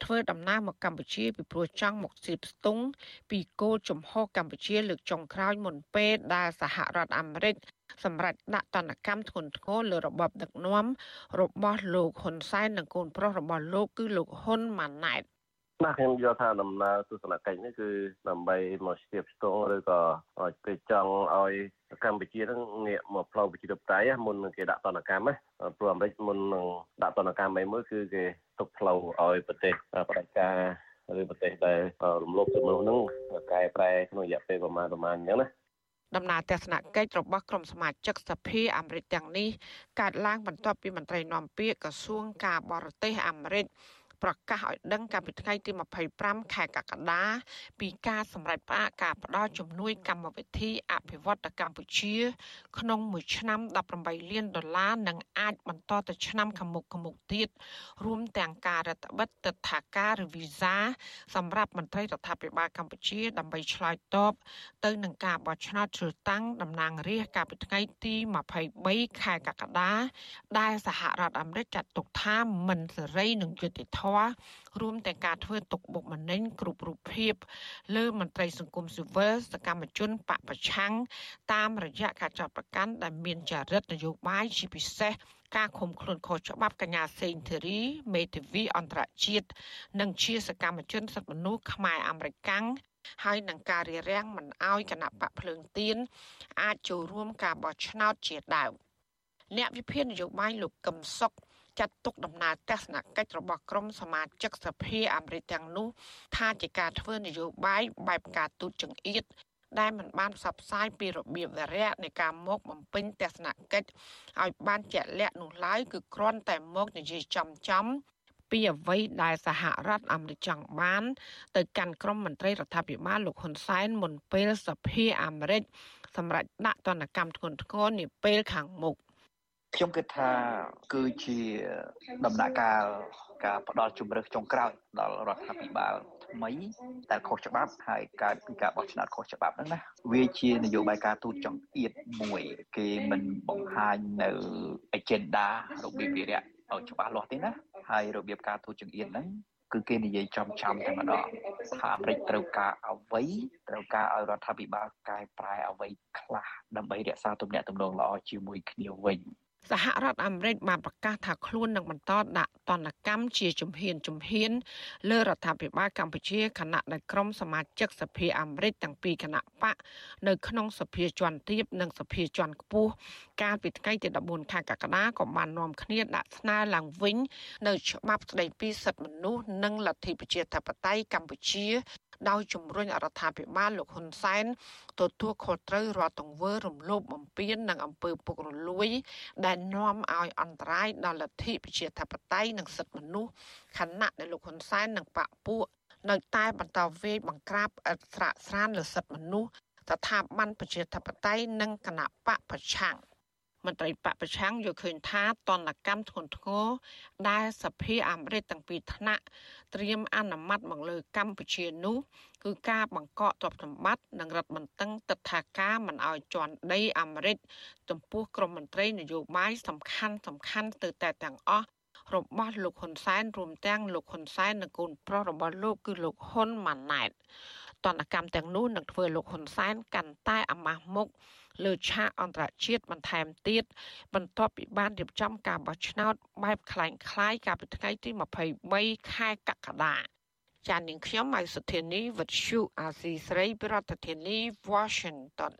ធ្វើដំណើរមកកម្ពុជាពីព្រោះចង់មកស៊ីបស្ទង់ពីគោលជំហរកម្ពុជាលើកចុងក្រោយមុនពេលដែលសហរដ្ឋអាមេរិកសម្រាប់ដាក់ទណ្ឌកម្មធ្ងន់ធ្ងរលើរបបដឹកនាំរបស់លោកហ៊ុនសែននិងកូនប្រុសរបស់លោកគឺលោកហ៊ុនម៉ាណែត ណាខ្ញុំយល់ថាដំណើរទស្សនកិច្ចនេះគឺដើម្បីមកស្ទាបស្ទង់ឬក៏គេចង់ឲ្យកម្ពុជានឹងងាកមកផ្លូវប្រជាធិបតេយ្យមុននឹងគេដាក់ទណ្ឌកម្មណាព្រោះអាមេរិកមុននឹងដាក់ទណ្ឌកម្មអីមួយគឺគេទុកផ្លូវឲ្យប្រទេសផ្ដាច់ការឬប្រទេសដែលរំលោភសិទ្ធិមនុស្សនឹងកែប្រែក្នុងរយៈពេលប្រមាណប្រមាណអញ្ចឹងណាដំណើរទស្សនកិច្ចរបស់ក្រុមសមាជិកសភាអាមេរិកទាំងនេះកើតឡើងបន្ទាប់ពីមន្ត្រីនាំពាក្យក្រសួងការបរទេសអាមេរិក ប្រកាសឲ្យដឹងកាលពីថ្ងៃទី25ខែកក្កដា ពីការសម្រេចផ្អាកការផ្ដល់ជំនួយកម្មវិធីអភិវឌ្ឍកម្ពុជា ក្នុងមួយឆ្នាំ18លានដុល្លារនិងអាចបន្តទៅឆ្នាំខាងមុខខាងមុខទៀតរួមទាំងការរដ្ឋបិទទិដ្ឋាការឬវីសាសម្រាប់មន្ត្រីរដ្ឋាភិបាលកម្ពុជា ដើម្បីឆ្លើយតបទៅនឹងការបោះឆ្នោតជ្រើសតាំងតំណាងរាស្ត្រកាលពីថ្ងៃទី23ខែកក្កដាដែលសហរដ្ឋអាមេរិកចាត់ទុកថាមិនសេរីនិងយុត្តិធម៌រួមទាំងការធ្វើទុកបុកម្នេញគ្រប់រូបភាពលើមន្ត្រីសង្គមស៊ីវិលសកម្មជនបពប្រឆាំងតាមរយៈការចាប់ប្រកាន់ដែលមានចរិតនយោបាយជាពិសេសការឃុំខ្លួនខុសច្បាប់កញ្ញាសេងធីរីមេធាវីអន្តរជាតិនិងជាសកម្មជនសិទ្ធិមនុស្សខ្មែរអមេរិកាំងហើយនឹងការរារាំងមិនអោយគណៈបកភ្លើងទៀនអាចចូលរួមការបោះឆ្នោតជាដើមអ្នកវិភាគនយោបាយលោកកឹមសុខ ចាត់ទុកដំណើរទស្សនកិច្ចរបស់ក្រុមសមាជិកសភាអាមេរិកទាំងនោះ ថាជាការធ្វើនយោបាយបែបការទូតចង្អៀតដែលមិនបានផ្សព្វផ្សាយពីរបៀបវារៈនៃការមកបំពេញទស្សនកិច្ចឲ្យបានជាក់លាក់នោះឡើយគឺគ្រាន់តែមកនិយាយចំចំពីអ្វីដែលសហរដ្ឋអាមេរិកចង់បាន ទៅកាន់ក្រុមមន្ត្រីរដ្ឋាភិបាលលោកហ៊ុនសែនមុនពេលសភាអាមេរិកសម្រាប់ដាក់ទណ្ឌកម្មធ្ងន់ធ្ងរនាពេលខាងមុខ។ ខ្ញុំគិតថាគឺជាដំណាក់កាលការផ្ដល់ជំរឿសចុងក្រោយដល់រដ្ឋាភិបាលថ្មីតែខុសច្បាប់ហើយកើតពីការបោះឆ្នោតខុសច្បាប់ហ្នឹងណាវាជានយោបាយការទូតចង្អៀតមួយ គេមិនបង្ហាញនៅ agenda របៀបវិរៈឲ្យច្បាស់លាស់ទេណាហើយរបៀបការទូតចង្អៀតហ្នឹងគឺគេនិយាយចំចំតែម្ដងថាអាមេរិកត្រូវការអ្វីត្រូវការឲ្យរដ្ឋាភិបាលកែប្រែអ្វីខ្លះដើម្បីរក្សាទំនាក់ទំនងល្អជាមួយគ្នាវិញ សហរដ្ឋអាមេរិកបានប្រកាសថាខ្លួននឹងបន្តដាក់ទណ្ឌកម្មជាជំហានជំហានលើរដ្ឋាភិបាលកម្ពុជាខណៈដែលក្រុមសមាជិកសភាអាមេរិកទាំងពីរគណៈបកនៅក្នុងសភាជាន់ទាបនិងសភាជាន់ខ្ពស់កាលពីថ្ងៃទី14ខែកក្កដាក៏បាននាំគ្នាដាក់ស្នើឡើងវិញនៅច្បាប់ស្តីពីសិទ្ធិមនុស្សនិងលទ្ធិប្រជាធិបតេយ្យកម្ពុជា ដោយជំរុញរដ្ឋាភិបាលលោកហ៊ុនសែនទទួលខុសត្រូវរាល់ទង្វើរំលោភបំពាននិងអំពើពុករលួយ ដែលនាំឲ្យអន្តរាយដល់លទ្ធិប្រជាធិបតេយ្យនិងសិទ្ធិមនុស្សខណៈដែលលោកហ៊ុនសែននិងបកពួកនៅតែបន្តវេយបង្ក្រាបអស្រាកស្រានលើសិទ្ធិមនុស្សស្ថាប័នប្រជាធិបតេយ្យនិងគណៈបកប្រឆាំង មន្ត្រីបពប្រឆាំងយល់ឃើញថាតនកម្មធ្ងន់ធ្ងរដែលសភាអាមេរិកទាំងពីរថ្នាក់ត្រៀមអនុម័តមកលើកម្ពុជានោះគឺការបង្កកទ្រព្យសម្បត្តិនិងរដ្ឋបន្ទឹងទឹកថាការមិនអោយជន់ដីអាមេរិកចំពោះក្រមមន្ត្រីនយោបាយសំខាន់សំខាន់ទៅតែទាំងអស់របស់លោកហ៊ុនសែនរួមទាំងលោកហ៊ុនសែននិងកូនប្រុសរបស់លោកគឺលោកហ៊ុនម៉ាណែតតនកម្មទាំងនោះនឹងធ្វើលោកហ៊ុនសែនកាន់តែអាម៉ាស់មុខ លើឆាកអន្តរជាតិបន្ថែមទៀតបន្ទាប់ពីបានរៀបចំការបោះឆ្នោតបែបคล้ายคล้ายកាលពីថ្ងៃទី23ខែកក្កដាចាននាងខ្ញុំម៉ៃសុធានីវិទ្យុអាស៊ីស្រីប្រធានាធិបតី Washington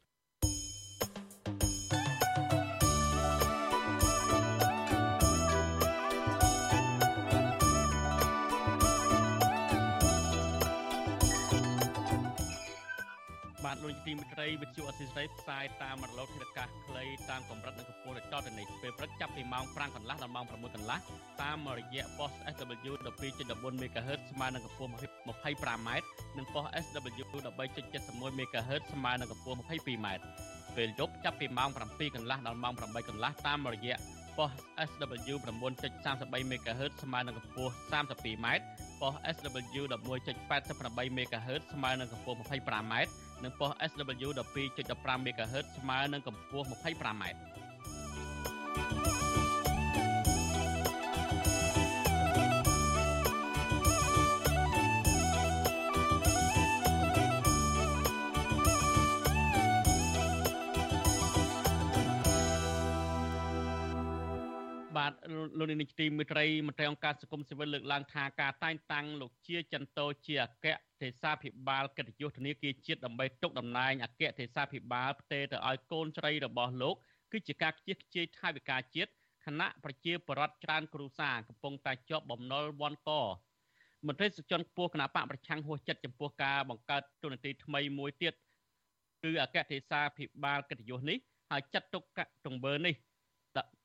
បាទលោកទីមិត្តរីវិទ្យុអស៊ីសេរីផ្សាយតាមរលកធាតុអាកាសខ្លីតាមកម្រិតនិងកម្ពស់ដូចតទៅនេះពេលព្រឹកចាប់ពីម៉ោង5កន្លះដល់ម៉ោង6កន្លះតាមរយៈ post SW 12.14 MHz ស្មើនឹងកម្ពស់ 25m និង post SW 13.71 MHz ស្មើនឹងកម្ពស់ 22m ពេលយប់ចាប់ពីម៉ោង7កន្លះដល់ម៉ោង8កន្លះតាមរយៈ post SW 9.33 MHz ស្មើនឹងកម្ពស់ 32m ប៉ុស SW 11.88 MHz ស្មើនឹងកម្ពស់ 25m និងប៉ុស SW 12.15 MHz ស្មើនឹងកម្ពស់ 25m បាទលោកនាយកទីមេត្រីមន្ត្រីអង្គការសង្គមស៊ីវិលលើកឡើងថាការតែងតាំងលោកជាចន្ទោជាអគ្គទេសាភិបាលកិត្តិយសធនាគារជាតិដើម្បីទុកតំណែងអគ្គទេសាភិបាលផ្ទេរទៅឲ្យកូនស្រីរបស់លោកគឺជាការខ្ជិះខ្ជាយថវិកាជាតិគណៈប្រជាពលរដ្ឋច្រើនគ្រួសារកំពុងតែជាប់បំណុលវ៉ាន់កមន្ត្រីសុជនខ្ពស់គណៈបកប្រឆាំងហួសចិត្តចំពោះការបង្កើតទូនាទីថ្មីមួយទៀតគឺអគ្គទេសាភិបាលកិត្តិយសនេះហើយចាត់ទុកទង្វើនេះ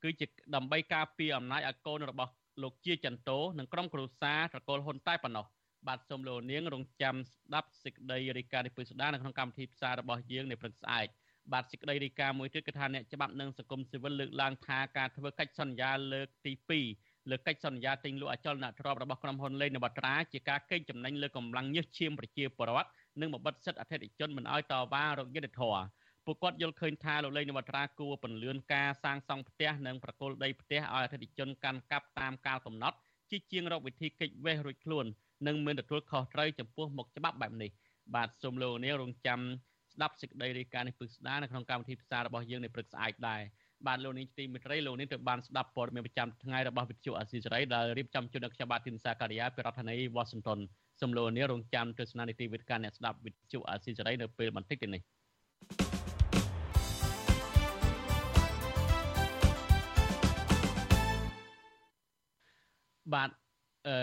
គឺជាដើម្បីការពារអំណាចឲ្យកូនរបស់លោកជាចន្ទោនិងក្រុមគ្រួសារត្រកូលហ៊ុនតែប៉ុណ្ណោះបាទសូមលោកនាងរងចាំស្ដាប់សេចក្តីរាយការណ៍នេះពីស្ដារនៅក្នុងកម្មវិធីផ្សាយរបស់យើងនៅព្រឹកស្អែកបាទសេចក្តីរាយការណ៍មួយទៀតគឺថាអ្នកច្បាប់និងសង្គមស៊ីវិលលើកឡើងថាការធ្វើកិច្ចសន្យាលើកទី2លើកិច្ចសន្យាទិញលក់អចលនទ្រព្យរបស់ក្រុមហ៊ុនលេងនវត្រាជាការកេងចំណេញលើកម្លាំងញើសឈាមប្រជាពលរដ្ឋនិងបំបិតសិទ្ធិអធិបតេយ្យជនមិនឲ្យតវ៉ារកយុត្តិធម៌ ពួកគាត់យល់ឃើញថាលោកលេងនវត្រាគួរពន្លឿនការសាងសង់ផ្ទះនិងប្រគល់ដីផ្ទះឲ្យអធិបតេយ្យជនកាន់កាប់តាមកាលកំណត់ជាជាងរកវិធីកិច្ចវេះរួចខ្លួននិងមានទទួលខុសត្រូវចំពោះមុខច្បាប់បែបនេះបាទសូមលោកនាងរងចាំស្ដាប់សេចក្តីរាយការណ៍នេះពឹកស្ដារនៅក្នុងកម្មវិធីផ្សាយរបស់យើងនៅព្រឹកស្អែកដែរបាទលោកនាងទីមិត្តរីលោកនាងទៅបានស្ដាប់ព័ត៌មានប្រចាំថ្ងៃរបស់វិទ្យុអាស៊ីសេរីដែលរៀបចំជូនដល់ខ្ញុំបាទទីនសាការីយ៉ាពីរដ្ឋធានី Washington សូមលោកនាងរងចាំទស្សនានីតិវិទ្យាអ្នកស្ដាប់វិទ្យុអាស៊ីសេរីនៅពេលបន្តិចទៀតនេះ បាទ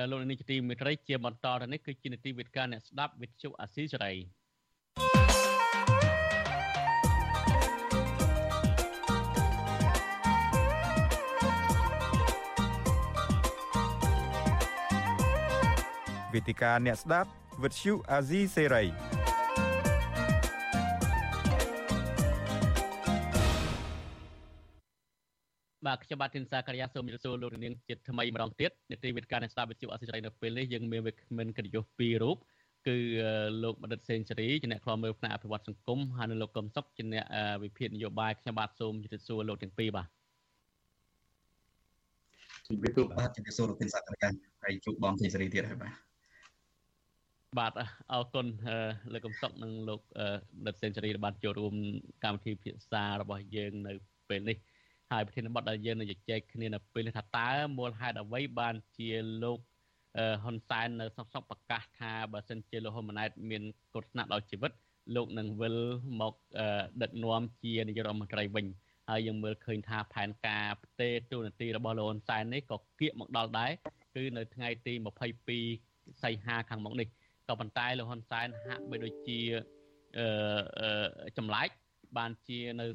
លោកនាយកទីមេត្រីជាបន្តទៅនេះគឺជានីតិវិទ្យាអ្នកស្ដាប់វិទ្យុអាស៊ីសេរីវេទិកាអ្នកស្ដាប់វិទ្យុអាស៊ីសេរី បាទខ្ញុំបាទធីនសាករិយាសូមជម្រាបសួរលោកនាងជាថ្មីម្ដងទៀតនេតិវិទ្យានៃស្ដាប់វិទ្យុអសិរ័យនៅពេលនេះយើងមានវិក្កាមិនកិត្តិយសពីររូបគឺលោកបណ្ឌិតសេងសេរីជាអ្នកខ្លោមើលផ្នែកអភិវឌ្ឍសង្គមហើយនិងលោកកឹមសុខជាអ្នកវិភាគនយោបាយខ្ញុំបាទសូមជម្រាបសួរលោកទាំងពីរបាទជំរាបសួរបាទជំរាបសួរលោកធីនសាករិយាហើយជួបបងសេងសេរីទៀតហើយបាទបាទអរគុណលោកកំសុកនិងលោកបណ្ឌិតសេនស៊ូរីបានចូលរួមកម្មវិធីភាសារបស់យើងនៅពេលនេះ ហើយប្រធានបទដែលយើងនឹងជជែកគ្នានៅពេលនេះថាតើមូលហេតុអ្វីបានជាលោកហ៊ុនសែននៅសុកសុកប្រកាសថាបើសិនជាលោកហ៊ុនម៉ាណែតមានគ្រោះថ្នាក់ដល់ជីវិតលោកនឹងវិលមកដឹកនាំជានាយករដ្ឋមន្ត្រីវិញហើយយើងមើលឃើញថាផែនការផ្ទេរទូនាទីរបស់លោកហ៊ុនសែននេះក៏គៀកមកដល់ដែរគឺនៅថ្ងៃទី22សីហាខាងមុខនេះក៏ប៉ុន្តែលោកហ៊ុនសែនហាក់បីដូចជាចម្លែក បានជានៅ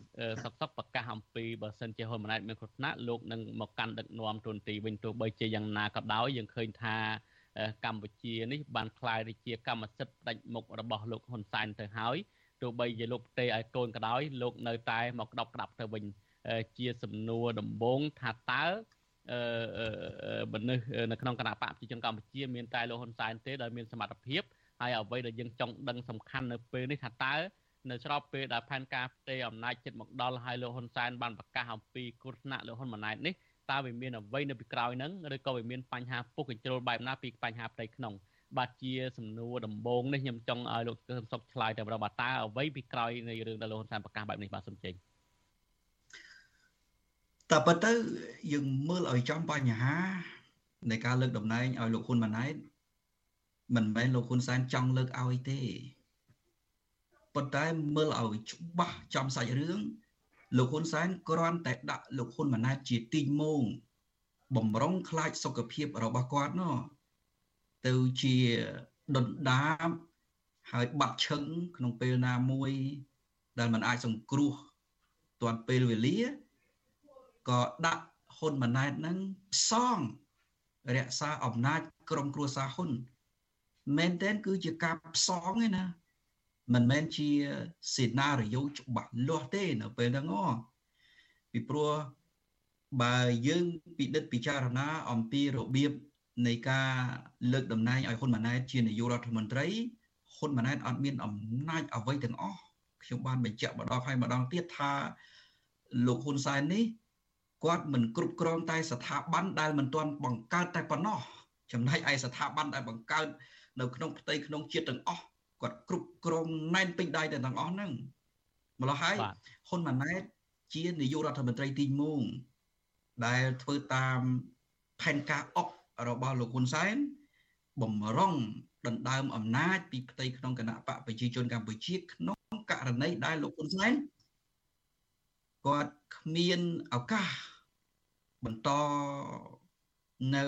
សកសកប្រកាសអំពីបើសិនជាហ៊ុនម៉ាណែតមានគ្រោះថ្នាក់លោកនឹងមកកាន់ដឹកនាំទូនទីវិញទោះបីជាយ៉ាងណាក៏ដោយយើងឃើញថាកម្ពុជានេះបានคลายទៅជាកម្មសិទ្ធិផ្ដាច់មុខរបស់លោកហ៊ុនសែនទៅហើយទោះបីជាលោកផ្ទេឲ្យកូនក៏ដោយលោកនៅតែមកក្តាប់ក្តាប់ទៅវិញជាសំណួរដំបូងថាតើអឺមនុស្សនៅក្នុងគណៈបកប្រជាជនកម្ពុជាមានតែលោកហ៊ុនសែនទេដែលមានសមត្ថភាពហើយអ្វីដែលយើងចង់ដឹងសំខាន់នៅពេលនេះថាតើ នៅស្របពេលដែលផែនការផ្ទេរអំណាចចិត្តមកដល់ហើយលោកហ៊ុនសែនបានប្រកាសអំពីគ្រោះថ្នាក់លោកហ៊ុនម៉ាណែតនេះតតើវាមានអ្វីនៅពីក្រោយហ្នឹងឬក៏វាមានបញ្ហាពុះកញ្ជ្រោលបែបណាពីបញ្ហាផ្ទៃក្នុងបាទជាសំណួរដំបូងនេះខ្ញុំចង់ឲ្យលោកកឹមសុខឆ្លើយតែម្ដងបាទតើអ្វីពីក្រោយនៃរឿងដែលលោកហ៊ុនសែនប្រកាសបែបនេះបាទសំជិញតែប៉ុន្តែយើងមើលឲ្យចំបញ្ហានៃការលើកតំណែងឲ្យលោកហ៊ុនម៉ាណែតមិនមែនលោកហ៊ុនសែនចង់លើកឲ្យទេ ប៉ុន្តែមើលឲ្យច្បាស់ចំសាច់រឿងលោកហ៊ុនសែនគ្រាន់តែដាក់លោកហ៊ុនម៉ាណែតជាទីងងបំរុងខ្លាចសុខភាពរបស់គាត់នោះទៅជាដុនដាបហើយបាត់ឈឹងក្នុងពេលណាមួយ ដែលมันអាចសង្គ្រោះទាន់ពេលវេលាក៏ដាក់ហ៊ុនម៉ាណែតនឹងផ្សងរក្សាអំណាចក្រុមគ្រួសារហ៊ុនមែនទែនគឺជាការផ្សងឯណា មិនមែនជាសេណារីយ៉ូច្បាស់លាស់ទេនៅពេលហ្នឹងហ៎ពីព្រោះបើយើងពិនិត្យពិចារណាអំពីរបៀបនៃការលើកតំណែងឲ្យហ៊ុនម៉ាណែតជានាយករដ្ឋមន្ត្រីហ៊ុនម៉ាណែតអត់មានអំណាចអ្វីទាំងអស់ខ្ញុំបានបញ្ជាក់ម្ដងហើយម្ដងទៀតថាលោកហ៊ុនសែននេះគាត់មិនគ្រប់គ្រងតែស្ថាប័នដែលមិនទាន់បង្កើតតែប៉ុណ្ណោះចំណែកឯស្ថាប័នដែលបង្កើតនៅក្នុងផ្ទៃក្នុងជាតិទាំងអស់ គាត់គ្រប់គ្រងណែនពេញដៃទាំងអស់ហ្នឹងម្ល៉េះហើយហ៊ុនម៉ាណែតជានាយករដ្ឋមន្ត្រីទី1ដែលធ្វើតាមផែនការអុករបស់លោកហ៊ុនសែនបំរុងដណ្ដើមអំណាចពីផ្ទៃក្នុងគណៈបកប្រជាជនកម្ពុជាក្នុងករណីដែលលោកហ៊ុនសែនគាត់គ្មានឱកាសបន្តនៅ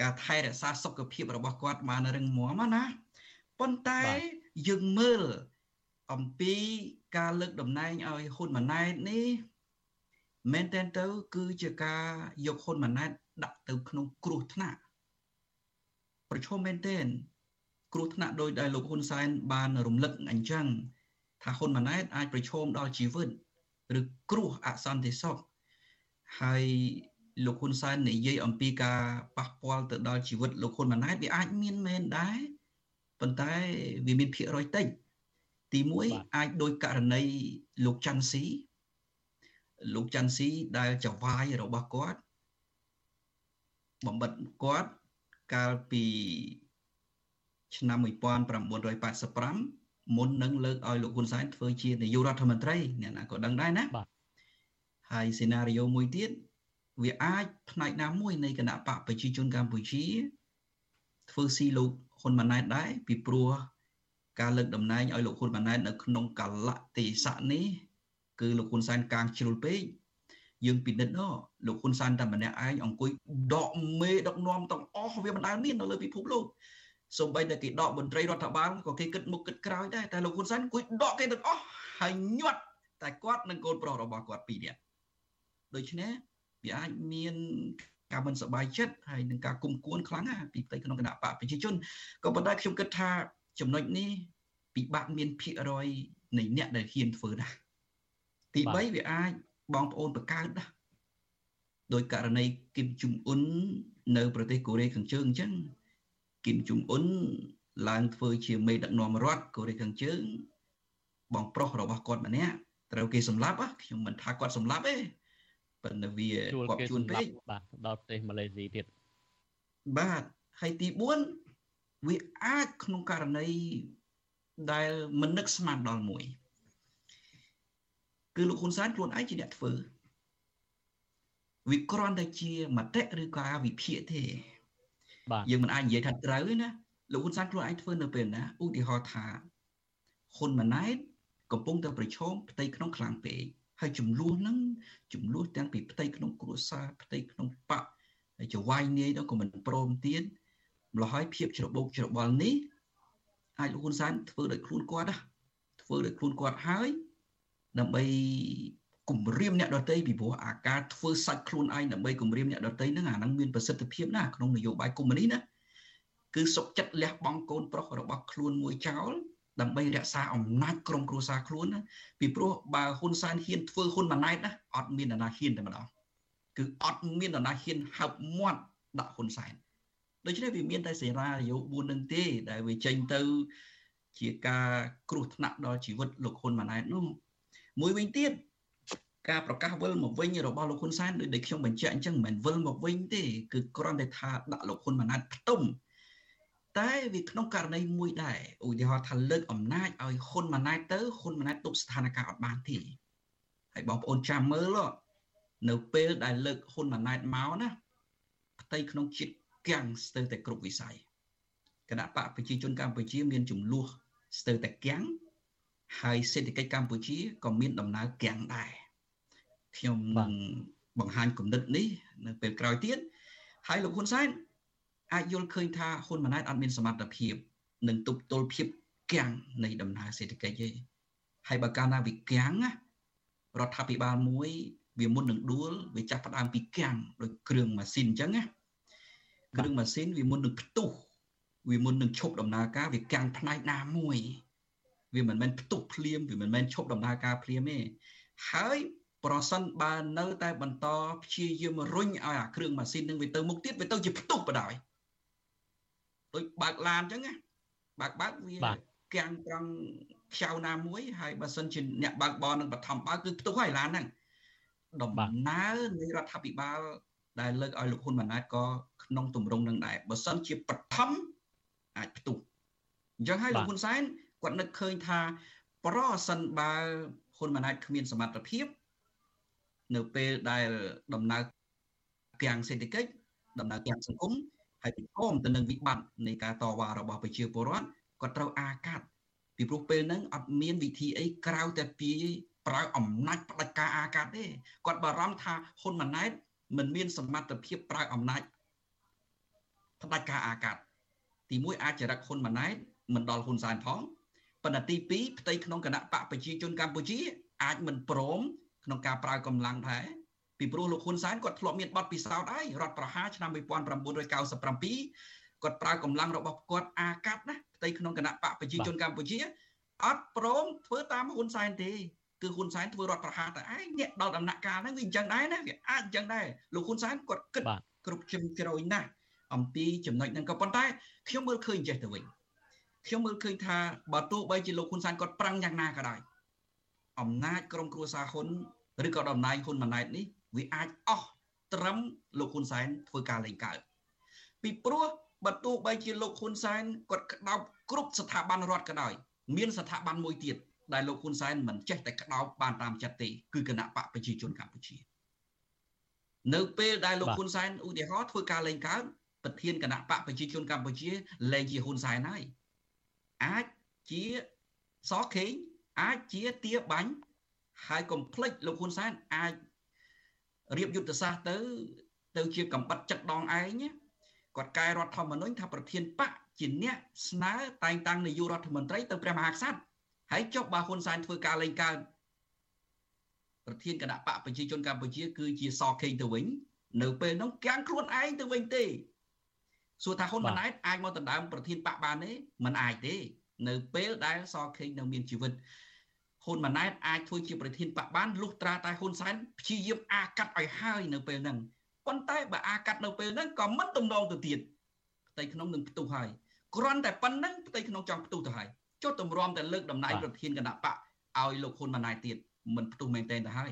ការថែរក្សាសុខភាពរបស់គាត់បានរឹងមាំណា ប៉ុន្តែយើងមើលអំពីការលើកតំណែងឲ្យហ៊ុនម៉ាណែតនេះមែនតើទៅ គឺជាការយកហ៊ុនម៉ាណែតដាក់ទៅក្នុងគ្រោះថ្នាក់ប្រឈមមែនទែនគ្រោះថ្នាក់ដោយដែលលោកហ៊ុនសែនបានរំលឹកអញ្ចឹងថាហ៊ុនម៉ាណែតអាចប្រឈមដល់ជីវិតឬគ្រោះអសន្តិសុខហើយលោកហ៊ុនសែននិយាយអំពីការប៉ះពាល់ទៅដល់ជីវិតលោកហ៊ុនម៉ាណែតវាអាចមានមែនដែរ ប៉ុន្តែវាមានភាគរយតិចទី1អាចដោយករណីលោកច័ន្ទស៊ីលោកច័ន្ទស៊ីដែលចវាយរបស់គាត់បំបិតគាត់កាលពីឆ្នាំ1985មុននឹងលើកឲ្យលោកហ៊ុនសែនធ្វើជានាយករដ្ឋមន្ត្រីអ្នកណាក៏ដឹងដែរណាបាទហើយសេណារីយ៉ូមួយទៀតវាអាចផ្នែកណាមួយនៃគណៈបកប្រជាជនកម្ពុជាធ្វើស៊ីលោក ហ៊ុនម៉ាណែតដែរពីព្រោះការលើកតំណែងឲ្យលោកហ៊ុនម៉ាណែតនៅក្នុងកលៈទេសៈនេះគឺលោកហ៊ុនសែនកាងជ្រុលពេកយើងពិនិត្យណលោកហ៊ុនសែនតែម្នាក់ឯងអង្គុយដកមេដឹកនាំទាំងអស់វាមិនដែលមាននៅលើពិភពលោកសូម្បីតែគេដកមន្ត្រីរដ្ឋបាលក៏គេគិតមុខគិតក្រោយដែរតែលោកហ៊ុនសែនអង្គុយដកគេទាំងអស់ហើយញាត់តែគាត់និងកូនប្រុសរបស់គាត់ពីរនាក់ដូច្នេះវាអាចមាន ការមិនសប្បាយចិត្តហើយនឹងការគុំគួនខ្លាំងណាពីផ្ទៃក្នុងគណៈបកប្រជាជនក៏ប៉ុន្តែខ្ញុំគិតថាចំណុចនេះពិបាកមានភាគរយនៃអ្នកដែលហ៊ានធ្វើណាទី3វាអាចបងប្អូនបង្កើតណាដោយករណីគឹមជុំអ៊ុននៅប្រទេសកូរ៉េខាងជើងអញ្ចឹងគឹមជុំអ៊ុនឡើងធ្វើជាមេដឹកនាំរដ្ឋកូរ៉េខាងជើងបងប្រុសរបស់គាត់ម្នាក់ត្រូវគេសម្លាប់ខ្ញុំមិនថាគាត់សម្លាប់ទេ ប៉ុន្តែវាគាត់ជួនពេកបាទដល់ប្រទេសម៉ាឡេស៊ីទៀតបាទហើយទី4វាអាចក្នុងករណីដែលមិននឹកស្មានដល់មួយគឺលោកហ៊ុនសែនខ្លួនឯងជាអ្នកធ្វើវាគ្រាន់តែជាមតិឬក៏វិភាគទេបាទយើងមិនអាចនិយាយថាត្រូវទេណាលោកហ៊ុនសែនខ្លួនឯងធ្វើនៅពេលណាឧទាហរណ៍ថាហ៊ុនម៉ាណែតកំពុងតែប្រឈមផ្ទៃក្នុងខ្លាំងពេក ហើយចំនួនហ្នឹងចំនួនទាំងពីផ្ទៃក្នុងគ្រួសារផ្ទៃក្នុងបកហើយចវាយនាយទៅក៏មិនព្រមទៀតម្ល៉េះហើយភាពច្របូកច្របល់នេះអាចលោកហ៊ុនសែនធ្វើដោយខ្លួនគាត់ណាធ្វើដោយខ្លួនគាត់ហើយដើម្បីគម្រាមអ្នកដតីពីព្រោះអាការធ្វើសាច់ខ្លួនឯងដើម្បីគម្រាមអ្នកដតីហ្នឹងអាហ្នឹងមានប្រសិទ្ធភាពណាក្នុងនយោបាយកុម្មុយនីណាគឺសុកចិត្តលះបង់កូនប្រុសរបស់ខ្លួនមួយចោល ដើម្បីរក្សាអំណាចក្រុមគ្រួសារខ្លួនណាពីព្រោះបើហ៊ុនសែនហ៊ានធ្វើហ៊ុនម៉ាណែតណាអត់មាននរណាហ៊ានតែម្ដងគឺអត់មាននរណាហ៊ានហើបមាត់ដាក់ហ៊ុនសែនដូច្នេះវាមានតែសេនារីយ៉ូ4នឹងទេដែលវាចេញទៅជាការគ្រោះថ្នាក់ដល់ជីវិតលោកហ៊ុនម៉ាណែតនោះមួយវិញទៀតការប្រកាសវិលមកវិញរបស់លោកហ៊ុនសែនដោយដែលខ្ញុំបញ្ជាក់អញ្ចឹងមិនមែនវិលមកវិញទេគឺគ្រាន់តែថាដាក់លោកហ៊ុនម៉ាណែតផ្ទុំ តែវាក្នុងករណីមួយដែរឧទាហរណ៍ថាលើកអំណាចឲ្យហ៊ុនម៉ាណែតទៅហ៊ុនម៉ាណែតទប់ស្ថានភាពអត់បានទេហើយបងប្អូនចាំមើលនៅពេលដែលលើកហ៊ុនម៉ាណែតមកណាផ្ទៃក្នុងជាតិគាំងស្ទើរតែគ្រប់វិស័យគណៈបកប្រជាជនកម្ពុជាមានចំនួនស្ទើរតែគាំងហើយសេដ្ឋកិច្ចកម្ពុជាក៏មានដំណើរគាំងដែរខ្ញុំនឹងបង្ហាញគំនិតនេះនៅពេលក្រោយទៀតហើយលោកហ៊ុនសែន អាចយល់ឃើញថាហ៊ុនម៉ាណែតអត់មានសមត្ថភាពនឹងទប់ទល់ភាពគាំងនៃដំណើរសេដ្ឋកិច្ចទេហើយបើកាលណាវាគាំងណារដ្ឋាភិបាលមួយ វាមុននឹងដួលវាចាប់ផ្ដើមពីគាំងដោយគ្រឿងម៉ាស៊ីនអញ្ចឹងណាគ្រឿងម៉ាស៊ីនវាមុននឹងផ្ទុះវាមុននឹងឈប់ដំណើរការវាកាំងផ្នែកណាមួយ វាមិនមែនផ្ទុះភ្លាមវាមិនមែនឈប់ដំណើរការភ្លាមទេហើយប្រសិនបើនៅតែបន្តព្យាយាមរុញឲ្យអាគ្រឿងម៉ាស៊ីននឹងវាទៅមុខទៀតវាទៅជាផ្ទុះបដ ாய் ដូចបើកឡានអញ្ចឹងណាបើកបើកវាកាំងត្រង់ខ្ចៅណាមួយហើយបើសិនជាអ្នកបើកបរនឹងបឋមបើកគឺផ្ទុះហើយឡានហ្នឹងដំណើរនៃរដ្ឋាភិបាលដែលលើកឲ្យលោកហ៊ុនម៉ាណែតក៏ក្នុងទម្រង់នឹងដែរបើសិនជាបឋមអាចផ្ទុះអញ្ចឹងហើយលោកហ៊ុនសែនគាត់នឹកឃើញថាប្រសិនបើហ៊ុនម៉ាណែតគ្មានសមត្ថភាពនៅពេលដែលដំណើរគាំងសេដ្ឋកិច្ចដំណើរគាំងសង្គម ហើយប្រឈមទៅនឹងវិបត្តិនៃការតវ៉ារបស់ប្រជាពលរដ្ឋគាត់ត្រូវអាកាត់ពីព្រោះពេលហ្នឹងអត់មានវិធីអីក្រៅតែពីប្រើអំណាចផ្ដាច់ការអាកាត់ទេគាត់បារម្ភថាហ៊ុនម៉ាណែតមិនមានសមត្ថភាពប្រើអំណាចផ្ដាច់ការអាកាត់ទី1អាចចរិតហ៊ុនម៉ាណែតមិនដល់ហ៊ុនសែនផងប៉ុន្តែទី2ផ្ទៃក្នុងគណៈបកប្រជាជនកម្ពុជា អាចមិនព្រមក្នុងការប្រើកម្លាំងដែរ ពីព្រោះលោកហ៊ុនសែនគាត់ធ្លាប់មានបទពិសោធន៍ហើយរដ្ឋប្រហារឆ្នាំ1997គាត់ប្រើកម្លាំងរបស់គាត់អាកាត់ណាផ្ទៃក្នុងគណៈបកប្រជាជនកម្ពុជាអត់ព្រមធ្វើតាមហ៊ុនសែនទេគឺហ៊ុនសែនធ្វើរដ្ឋប្រហារតែឯងអ្នកដល់ដំណាក់កាលហ្នឹងវាអញ្ចឹងដែរណាវាអាចអញ្ចឹងដែរលោកហ៊ុនសែនគាត់គិតគ្រប់ជ្រុងជ្រោយណាស់អំពីចំណុចហ្នឹងក៏ប៉ុន្តែខ្ញុំមើលឃើញចេះទៅវិញខ្ញុំមើលឃើញថាបើទោះបីជាលោកហ៊ុនសែនគាត់ប្រឹងយ៉ាងណាក៏ដោយអំណាចក្រុមគ្រួសារហ៊ុនឬក៏តំណែងហ៊ុនម៉ាណែតនេះ វាអាចអស់ត្រឹមលោកហ៊ុនសែនធ្វើការលេងកើតពីព្រោះបើទោះបីជាលោកហ៊ុនសែនគាត់ក្តោបគ្រប់ស្ថាប័នរដ្ឋក៏ដោយមានស្ថាប័នមួយទៀតដែលលោកហ៊ុនសែនមិនចេះតែក្តោបបានតាមចិត្តទេគឺគណៈបកប្រជាជនកម្ពុជា នៅពេលដែលលោកហ៊ុនសែនឧទាហរណ៍ធ្វើការលេងកើតប្រធានគណៈបកប្រជាជនកម្ពុជាលែងជាហ៊ុនសែនហើយអាចជាសខេងអាចជាទាបាញ់ហើយកុំភ្លេចលោកហ៊ុនសែនអាច រៀបយុទ្ធសាស្ត្រទៅ ទៅជាកំបិតចិត្តដងឯងគាត់កែរដ្ឋធម្មនុញ្ញថាប្រធានបកជាអ្នកស្នើតែងតាំងនាយករដ្ឋមន្ត្រីទៅព្រះមហាក្សត្រហើយចុះបើហ៊ុនសែនធ្វើការលេងកើតប្រធានគណៈបកប្រជាជនកម្ពុជា គឺជាសខេងទៅវិញ នៅពេលនោះកាំងខ្លួនឯងទៅវិញទេសួរថាហ៊ុនម៉ាណែតអាចមកដណ្ដើមប្រធានបកបានទេមិនអាចទេ នៅពេលដែលសខេងនៅមានជីវិត ហ៊ុនម៉ាណែតអាចធ្វើជាប្រធានបកបានលុះត្រាតែហ៊ុនសែនព្យាយាមអាកាត់ឲ្យហើយនៅពេលហ្នឹងប៉ុន្តែបើអាកាត់នៅពេលហ្នឹងក៏មិនទំនងទៅទៀតផ្ទៃក្នុងនឹងផ្ទុះហើយគ្រាន់តែប៉ុណ្្នឹងផ្ទៃក្នុងចង់ផ្ទុះទៅហើយចុះតម្រាំតែលើកតំណែងប្រធានគណៈបកឲ្យលោកហ៊ុនម៉ាណែតទៀតមិនផ្ទុះមែនទែនទៅហើយ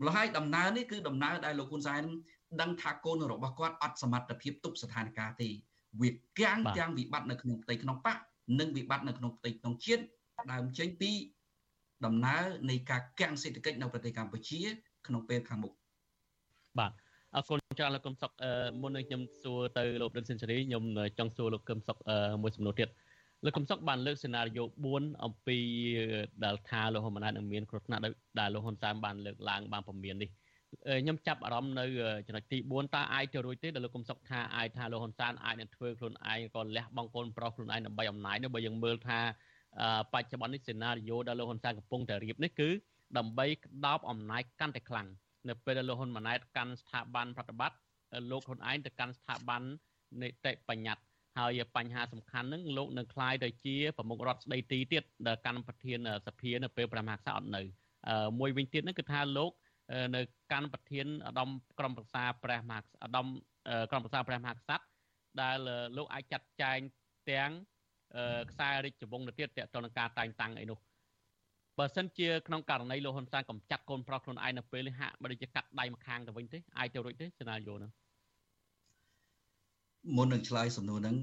ម្ល៉េះហើយដំណើរនេះគឺដំណើរដែលលោកហ៊ុនសែនដឹងថាកូនរបស់គាត់អត់សមត្ថភាពទប់ស្ថានភាពទេវាកាំងទាំងវិបត្តិនៅក្នុងផ្ទៃក្នុងបកនិងវិបត្តិនៅក្នុងផ្ទៃក្នុងជាតិដើមចេញពី ដំណើរនៃការកាំងសេដ្ឋកិច្ចនៅប្រទេសកម្ពុជា ក្នុងពេលខាងមុខបាទអរគុណច្រើនលោកកឹមសុខមុននឹងខ្ញុំសួរទៅលោកដិនសេនស៊ូរីខ្ញុំចង់សួរលោកកឹមសុខមួយសំណួរទៀតលោកកឹមសុខបានលើកសេណារីយ៉ូ4អំពីដែលថាលោកហ៊ុនម៉ាណែតនឹងមានគ្រោះថ្នាក់ដែលលោកហ៊ុនសែនបានលើកឡើងបានពមៀននេះខ្ញុំចាប់អារម្មណ៍នៅចំណុចទី4តើអាចទៅរួចទេដែលលោកកុំសុកថាអាចថាលោកហ៊ុនសែនអាចនឹងធ្វើខ្លួនឯងក៏លះបង់កូនប្រុសខ្លួនឯងដើម្បីអំណាចនោះបើយើងមើលថា បច្ចុប្បន្ននេះសេណារីយ៉ូដែលលោកហ៊ុនសែនកំពុងតែរៀបនេះគឺដើម្បីក្តោបអំណាចកាន់តែខ្លាំងនៅពេលដែលលោកហ៊ុនម៉ាណែតកាន់ស្ថាប័នប្រតិបត្តិលោកខ្លួនឯងទៅកាន់ស្ថាប័ននីតិបញ្ញត្តិហើយបញ្ហាសំខាន់ហ្នឹងលោកនឹងคล้ายទៅជាប្រមុខរដ្ឋស្ដីទីទៀតដែលកាន់ប្រធានសភានៅពេលព្រះមហាក្សត្រអត់នៅមួយវិញទៀតហ្នឹងគឺថាលោកនៅកាន់ប្រធានឧត្តមក្រុមប្រឹក្សាព្រះមហាឧត្តមក្រុមប្រឹក្សាព្រះមហាក្សត្រដែលលោកអាចចាត់ចែងទាំង ខ្សែរាជវង្សទៅទៀតតទៅនឹងការតែងតាំងអីនោះបើសិនជាក្នុងករណីលោកហ៊ុនសែនកំចាត់កូនប្រុសខ្លួនឯងនៅពេលនេះហាក់បើដូចជាកាត់ដៃម្ខាងទៅវិញទេអាចទៅរួចទេសេណារីយ៉ូហ្នឹងមុននឹងឆ្លើយសំណួរហ្នឹង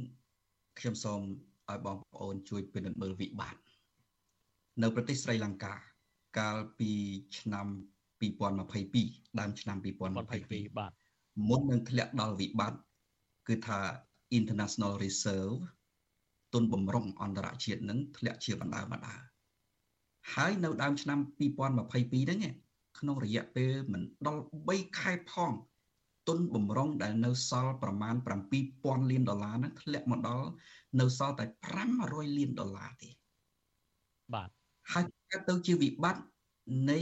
ខ្ញុំសូមឲ្យបងប្អូនជួយពិនិត្យមើលវិបត្តិនៅប្រទេសស្រីលង្កា កាលពីឆ្នាំ2022ដើមឆ្នាំ2022បាទមុននឹងធ្លាក់ដល់វិបត្តិគឺថា International Reserve ទុនបំរុងអន្តរជាតិនឹងធ្លាក់ជាបណ្ដើបណ្ដើហើយនៅដើមឆ្នាំ2022ហ្នឹងក្នុងរយៈពេលមិនដល់3ខែផងទុនបំរុងដែលនៅសល់ប្រមាណ7000លានដុល្លារហ្នឹងធ្លាក់មកដល់នៅសល់តែ500លានដុល្លារទេបាទហើយកើតទៅជាវិបត្តិនៃ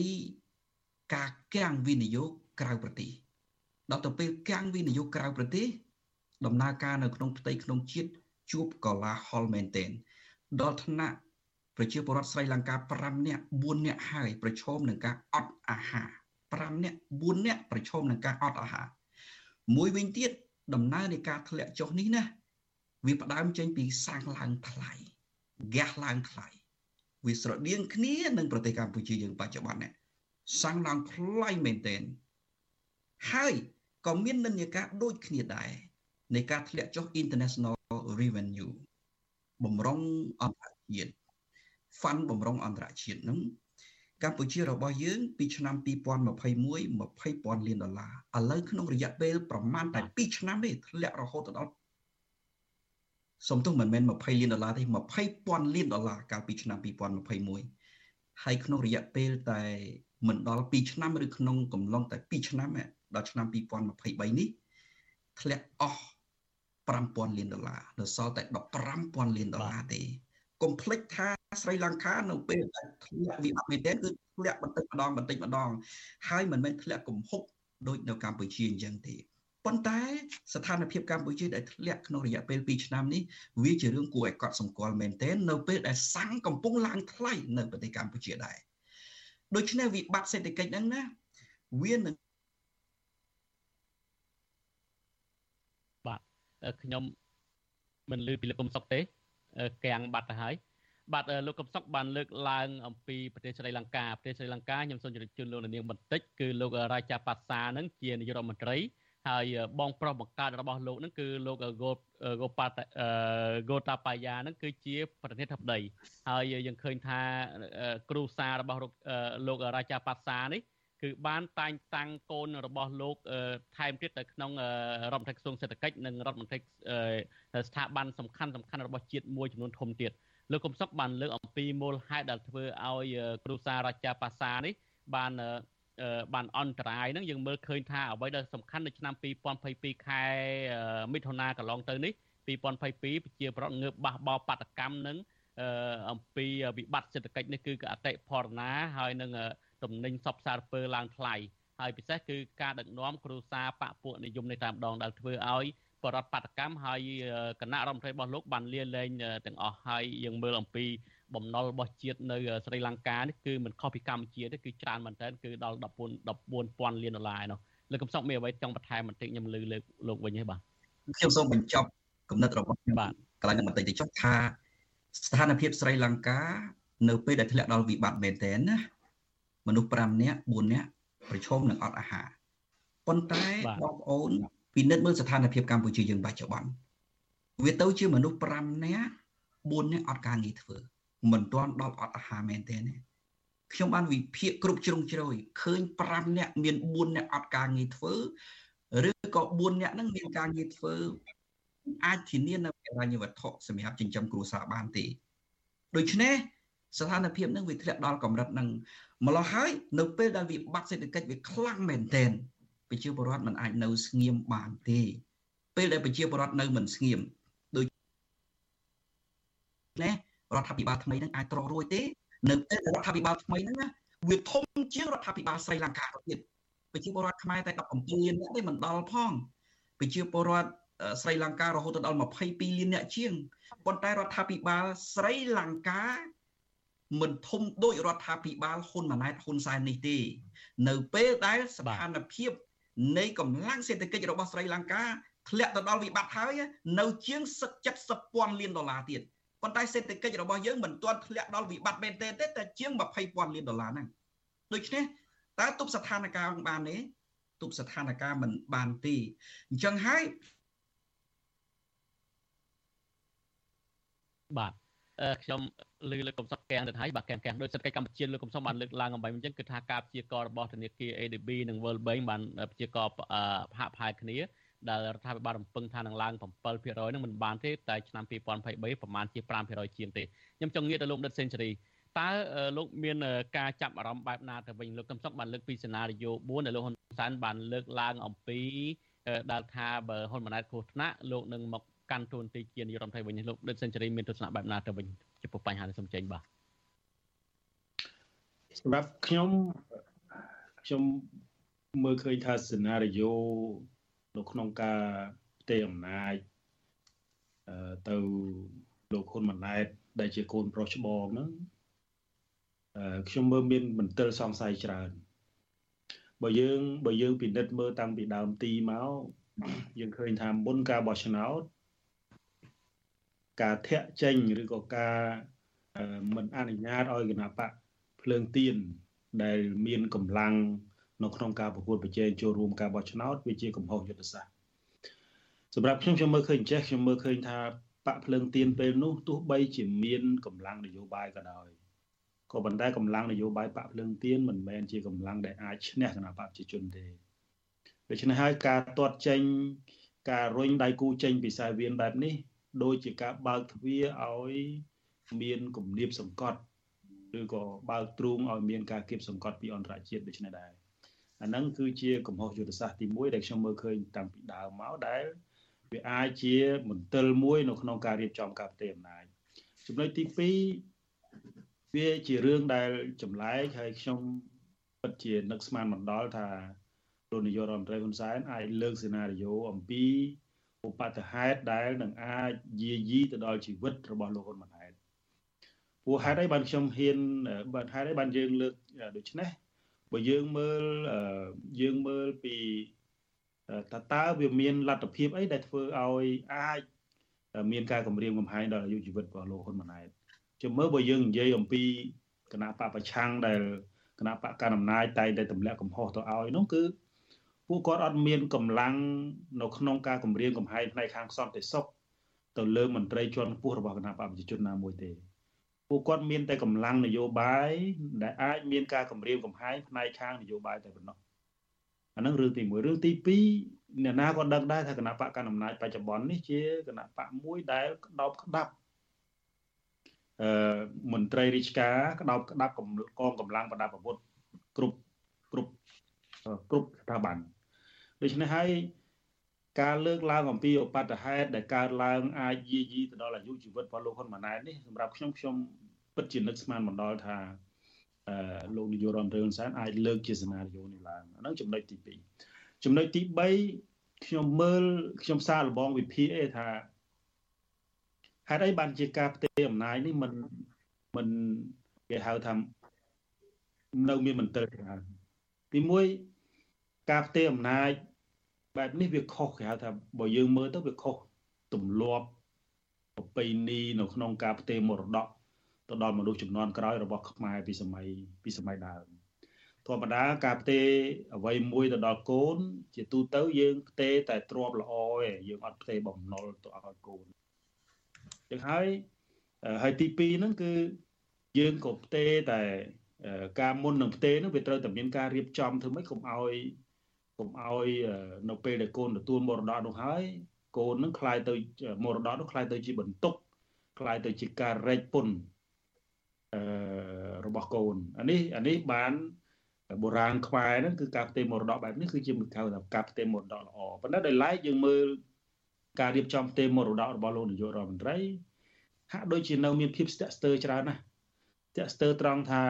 ការកាំងវិនិយោគក្រៅប្រទេសដល់ទៅពេលកាំងវិនិយោគក្រៅប្រទេសដំណើរការនៅក្នុងផ្ទៃក្នុងជាតិ ជួបកលាហលមែនទែនដល់ថ្នាក់ប្រជាពលរដ្ឋស្រីលង្កា5នាក់4នាក់ហើយប្រឈមនឹងការអត់អាហារ5នាក់4នាក់ប្រឈមនឹងការអត់អាហារមួយវិញទៀតដំណើរនៃការធ្លាក់ចុះនេះណាវាផ្ដើមចេញពីសាំងឡើងថ្លៃហ្គាសឡើងថ្លៃវាស្រដៀងគ្នានឹងប្រទេសកម្ពុជាយើងបច្ចុប្បន្ននេះសាំងឡើងថ្លៃមែនទែនហើយក៏មាននិន្នាការដូចគ្នាដែរនៃការធ្លាក់ចុះ international revenue បំរុងអន្តរជាតិ fund បំរុងអន្តរជាតិហ្នឹងកម្ពុជារបស់យើង ពីឆ្នាំ2021 20,000លានដុល្លារឥឡូវក្នុងរយៈពេលប្រមាណតែ2ឆ្នាំទេធ្លាក់រហូតដល់សំទោសមិនមែន20លានដុល្លារទេ20,000លានដុល្លារកាលពីឆ្នាំ2021ហើយក្នុងរយៈពេលតែមិនដល់2ឆ្នាំឬក្នុងកំឡុងតែ2ឆ្នាំដល់ឆ្នាំ2023នេះធ្លាក់អស់ 5000លានដុល្លារនៅសល់តែ15000លានដុល្លារទេកុំភ្លេចថាស្រីលង្កានៅពេលដែលធ្លាក់វិបត្តិមែនទែនគឺធ្លាក់បន្តិចម្ដងបន្តិចម្ដង ហើយមិនមែនធ្លាក់កំហុកដូចនៅកម្ពុជាអញ្ចឹងទេប៉ុន្តែស្ថានភាពកម្ពុជាដែលធ្លាក់ក្នុងរយៈពេល2ឆ្នាំនេះវាជារឿងគួរឲ្យកត់សម្គាល់មែនទែននៅពេលដែលសាំងកំពុងឡើងថ្លៃនៅប្រទេសកម្ពុជាដែរដូច្នេះវិបត្តិសេដ្ឋកិច្ចហ្នឹងណាវានឹងបាទ ខ្ញុំមិនលឺពីលោកកុំសុកទេកាំងបាត់ទៅហើយបាទលោកកំសុកបានលើកឡើងអំពីប្រទេសស្រីលង្កាប្រទេសស្រីលង្កាខ្ញុំសូមជម្រាបជូនលោកនាងបន្តិចគឺលោករាជាប៉ាសានឹងជានាយករដ្ឋមន្ត្រីហើយបងប្រុសបង្កើតរបស់លោកនឹងគឺលោកកូកូប៉ាកូតាបាយ៉ានឹងគឺជាប្រធានាធិបតីហើយយើងឃើញថាគ្រូសារបស់លោករាជាប៉ាសានេះ គឺបានតែងតាំងកូនរបស់លោកថែមទៀតទៅក្នុងរដ្ឋមន្ត្រីក្រសួងសេដ្ឋកិច្ចនិងរដ្ឋមន្ត្រីស្ថាប័នសំខាន់សំខាន់របស់ជាតិមួយចំនួនធំទៀតលោកកំសុកបានលើកអំពីមូលហេតុដែលធ្វើឲ្យគ្រូសារាជាប៉ាសានេះបានបានអន្តរាយហ្នឹងយើងមើលឃើញថាអ្វីដែលសំខាន់នៅឆ្នាំ2022ខែមិថុនាកន្លងទៅនេះ2022ប្រជាប្រដ្ឋងើបបះបោបដកម្មនឹងអំពីវិបត្តិសេដ្ឋកិច្ចនេះគឺអតិផរណាហើយនឹង ទំនិញសពសារពើឡើងថ្លៃហើយពិសេសគឺការដឹកនាំគ្រួសារបពពួកនិយមនៃតាមដងដែលធ្វើឲ្យបរដ្ឋបដកម្មហើយគណៈរដ្ឋមន្ត្រីរបស់លោកបានលាលែងទាំងអស់ហើយយើងមើលអំពីបំណុលរបស់ជាតិនៅស្រីលង្កានេះគឺមិនខុសពីកម្ពុជាទេគឺច្រើនមែនទែនគឺដល់14 14000លានដុល្លារឯនោះលោកកំសុកមានអ្វីចង់បន្ថែមបន្តិចខ្ញុំលើលើលោកវិញទេបាទខ្ញុំសូមបញ្ចប់គំនិតរបស់ខ្ញុំបាទកន្លែងបន្តិចទៅចុះថាស្ថានភាពស្រីលង្កានៅពេលដែលធ្លាក់ដល់វិបត្តិមែនទែនណា មនុស្ស5នាក់4នាក់ប្រឈមនឹងអត់អាហារប៉ុន្តែបងប្អូនពិនិត្យមើលស្ថានភាពកម្ពុជាយើងបច្ចុប្បន្នវាទៅជាមនុស្ស5នាក់4នាក់អត់ការងារធ្វើមិនទាន់ដល់អត់អាហារមែនទេណាខ្ញុំបានវិភាគគ្រប់ជ្រុងជ្រោយឃើញ5នាក់មាន4នាក់អត់ការងារធ្វើឬក៏4នាក់ហ្នឹងមានការងារធ្វើអាចធានានៅហិរញ្ញវត្ថុសម្រាប់ចិញ្ចឹមគ្រួសារបានទេដូច្នេះ ស្ថានភាពហ្នឹងវាធ្លាក់ដល់កម្រិតហ្នឹងម្ល៉េះហើយនៅពេលដែលវិបត្តិសេដ្ឋកិច្ចវាខ្លាំងមែនទែនប្រជាពលរដ្ឋមិនអាចនៅស្ងៀមបានទេពេលដែលប្រជាពលរដ្ឋនៅមិនស្ងៀមដូចណារដ្ឋាភិបាលថ្មីហ្នឹងអាចត្ររួយទេនៅពេលរដ្ឋាភិបាលថ្មីហ្នឹងណាវាធំជាងរដ្ឋាភិបាលស្រីលង្កាទៅទៀតប្រជាពលរដ្ឋខ្មែរតែ17លាននាក់ទេមិនដល់ផងប្រជាពលរដ្ឋស្រីលង្ការហូតដល់22លាននាក់ជាងប៉ុន្តែរដ្ឋាភិបាលស្រីលង្កា មិនធំដូចរដ្ឋាភិបាលហ៊ុនម៉ាណែតហ៊ុនសែននេះទេ នៅពេលដែលស្ថានភាពនៃកម្លាំងសេដ្ឋកិច្ចរបស់ស្រីលង្កាធ្លាក់ទៅដល់វិបត្តិហើយនៅជាង70ពាន់លានដុល្លារទៀតប៉ុន្តែសេដ្ឋកិច្ចរបស់យើងមិនទាន់ធ្លាក់ដល់វិបត្តិមែនទេទេតែជាង20,000លានដុល្លារហ្នឹងដូច្នេះតើទប់ស្ថានភាពបានទេទប់ស្ថានភាពមិនបានទេអញ្ចឹងហើយបាទខ្ញុំ លើលើកំសត់កែងទៅហើយបាទកែងកែងដោយសេដ្ឋកិច្ចកម្ពុជាលើកំសត់បានលើកឡើងអំបញ្ញអញ្ចឹងគឺថាការព្យាកររបស់ធនាគារ ADB និង World Bank បានព្យាករហាក់ផាយគ្នាដែលរដ្ឋាភិបាលរំពឹងថានឹងឡើង7%នឹងមិនបានទេតែឆ្នាំ2023ប្រមាណជា5%ជាងទេខ្ញុំចង់ងាកទៅលោកដិតសេនស៊ូរីតើលោកមានការចាប់អារម្មណ៍បែបណាទៅវិញលោកកំសុកបានលើកពីសេណារីយ៉ូ4ដែលលោកហ៊ុនសែនបានលើកឡើងអំពីដែលថាបើហ៊ុនម៉ាណែតគ្រោះថ្នាក់លោកនឹងមកកាន់តួនាទីជានាយរដ្ឋមន្ត្រីវិញលោកដិតសេនស៊ូរីមានទស្សនៈបែបណាទៅវិញ ចំពោះបញ្ហានេះសូមចេញបាទសម្រាប់ខ្ញុំខ្ញុំមើលឃើញថាសេណារីយ៉ូនៅក្នុងការផ្ទេរអំណាចទៅលោកហ៊ុនម៉ាណែតដែលជាកូនប្រុសច្បងហ្នឹងខ្ញុំមើលមានមន្ទិលសង្ស័យច្រើនបើយើងបើយើងពិនិត្យមើលតាំងពីដើមទីមកយើងឃើញថាមុនការបោះឆ្នោត ការធាក់ចេញឬក៏ការមិនអនុញ្ញាតឲ្យគណៈបកភ្លើងទៀនដែលមានកម្លាំងនៅក្នុងការប្រកួតប្រជែងចូលរួមការបោះឆ្នោតវាជាកំហុសយុទ្ធសាស្ត្រសម្រាប់ខ្ញុំខ្ញុំមើលឃើញចេះខ្ញុំមើលឃើញថាបកភ្លើងទៀនពេលនោះទោះបីជាមានកម្លាំងនយោបាយក៏ដោយក៏ប៉ុន្តែកម្លាំងនយោបាយបកភ្លើងទៀនមិនមែនជាកម្លាំងដែលអាចឈ្នះគណៈបកប្រជាជនទេដូច្នេះហើយការទាត់ចេញការរុញដៃគូចេញពីខ្សែវៀនបែបនេះ ដូចជាការបើកទ្វារឲ្យមានគំនាបសង្កត់ឬក៏បើកទ្រូងឲ្យមានការគៀបសង្កត់ពីអន្តរជាតិដូចនេះដែរអាហ្នឹងគឺជាកំហុសយុទ្ធសាស្ត្រទី1ដែលខ្ញុំមើលឃើញតាំងពីដើមមកដែលវាអាចជាមន្ទិលមួយនៅក្នុងការរៀបចំការផ្ទេរអំណាចចំណុចទី2វាជារឿងដែលចម្លែកហើយខ្ញុំពិតជានឹកស្មានមិនដល់ថាលោកនាយករដ្ឋមន្ត្រីហ៊ុនសែនអាចលើកសេណារីយ៉ូអំពី ឧបតហេតុដែលនឹងអាចយាយីទៅដល់ជីវិតរបស់លោកហ៊ុនម៉ាណែតព្រោះហេតុអីបានខ្ញុំហ៊ានបាទហេតុអីបានយើងលើកដូច្នេះបើយើងមើលយើងមើលពីតើតើវាមានលទ្ធភាពអីដែលធ្វើឲ្យអាចមានការគម្រាមកំហែងដល់អាយុជីវិតរបស់លោកហ៊ុនម៉ាណែតជមើលបើយើងនិយាយអំពីគណៈបពប្រឆាំងដែលគណៈបកកណ្ដាលអំណាចតែតែទម្លាក់កំហុសទៅឲ្យនោះគឺ ពួកគាត់អត់មានកម្លាំងនៅក្នុងការគម្រាមកំហែងផ្នែកខាងសន្តិសុខទៅលើមន្ត្រីជាន់ខ្ពស់របស់គណៈបកប្រជាជនណាមួយទេពួកគាត់មានតែកម្លាំងនយោបាយដែលអាចមានការគម្រាមកំហែងផ្នែកខាងនយោបាយតែប៉ុណ្ណោះអានឹងរឿងទី1រឿងទី2អ្នកណាក៏ដឹងដែរថាគណៈបកកណ្ដាលអំណាចបច្ចុប្បន្ននេះជាគណៈបកមួយដែលក្តោបក្តាប់អឺមន្ត្រីរាជការក្តោបក្តាប់កងកម្លាំងប្រដាប់អាវុធគ្រប់គ្រប់ គ្រប់ស្ថាប័នដូច្នេះហើយការលើកឡើងអំពីឧបតហេតុដែលកើតឡើងអាចយាយីទៅដល់អាយុជីវិតរបស់លោកហ៊ុនម៉ាណែតនេះសម្រាប់ខ្ញុំខ្ញុំពិតជានឹកស្មានមិនដល់ថាអឺលោកនាយករដ្ឋមន្ត្រីហ៊ុនសែនអាចលើកជាសេណារីយ៉ូនេះឡើងហ្នឹងចំណុចទី2ចំណុចទី3ខ្ញុំមើលខ្ញុំសារលបងវិភាគឯថាហេតុអីបានជាការផ្ទេរអំណាចនេះមិនមិនគេហៅថានៅមានមន្ទិលច្រើនទី1 ការផ្ទេរអំណាចបែបនេះវាខុសគេហៅថាបើយើងមើលទៅវាខុសទម្លាប់ប្រពៃណីនៅក្នុងការផ្ទេរមរតកទៅដល់មនុស្សចំនួនក្រោយរបស់ខ្មែរពីសម័យពីសម័យដើមធម្មតាការផ្ទេរអ្វីមួយទៅដល់កូន ជាទូទៅយើងផ្ទេរតែទ្របល្អឯងយើងអត់ផ្ទេរបំណុលទៅឲ្យកូនចឹងហើយហើយទី2ហ្នឹងគឺយើងក៏ផ្ទេរតែការមុននឹងផ្ទេរហ្នឹងវាត្រូវតែមានការរៀបចំធ្វើម៉េចកុំឲ្យ កុំឲ្យនៅពេលដែលកូនទទួលមរតកនោះហើយកូននឹងคลายទៅមរតកនោះคลายទៅជាបន្ទុកคลายទៅជាការរែកពុនអឺរបស់កូនអានេះអានេះបានបុរាណខ្មែរហ្នឹងគឺការផ្ទេរមរតកបែបនេះគឺជាមួយកៅថាការផ្ទេរមរតកល្អប៉ុន្តែដោយឡែកយើងមើលការរៀបចំផ្ទេរមរតករបស់លោកនាយករដ្ឋមន្ត្រីហាក់ដូចជានៅមានភាពស្ទាក់ស្ទើរច្រើនណាស់ស្ទាក់ស្ទើរត្រង់ថា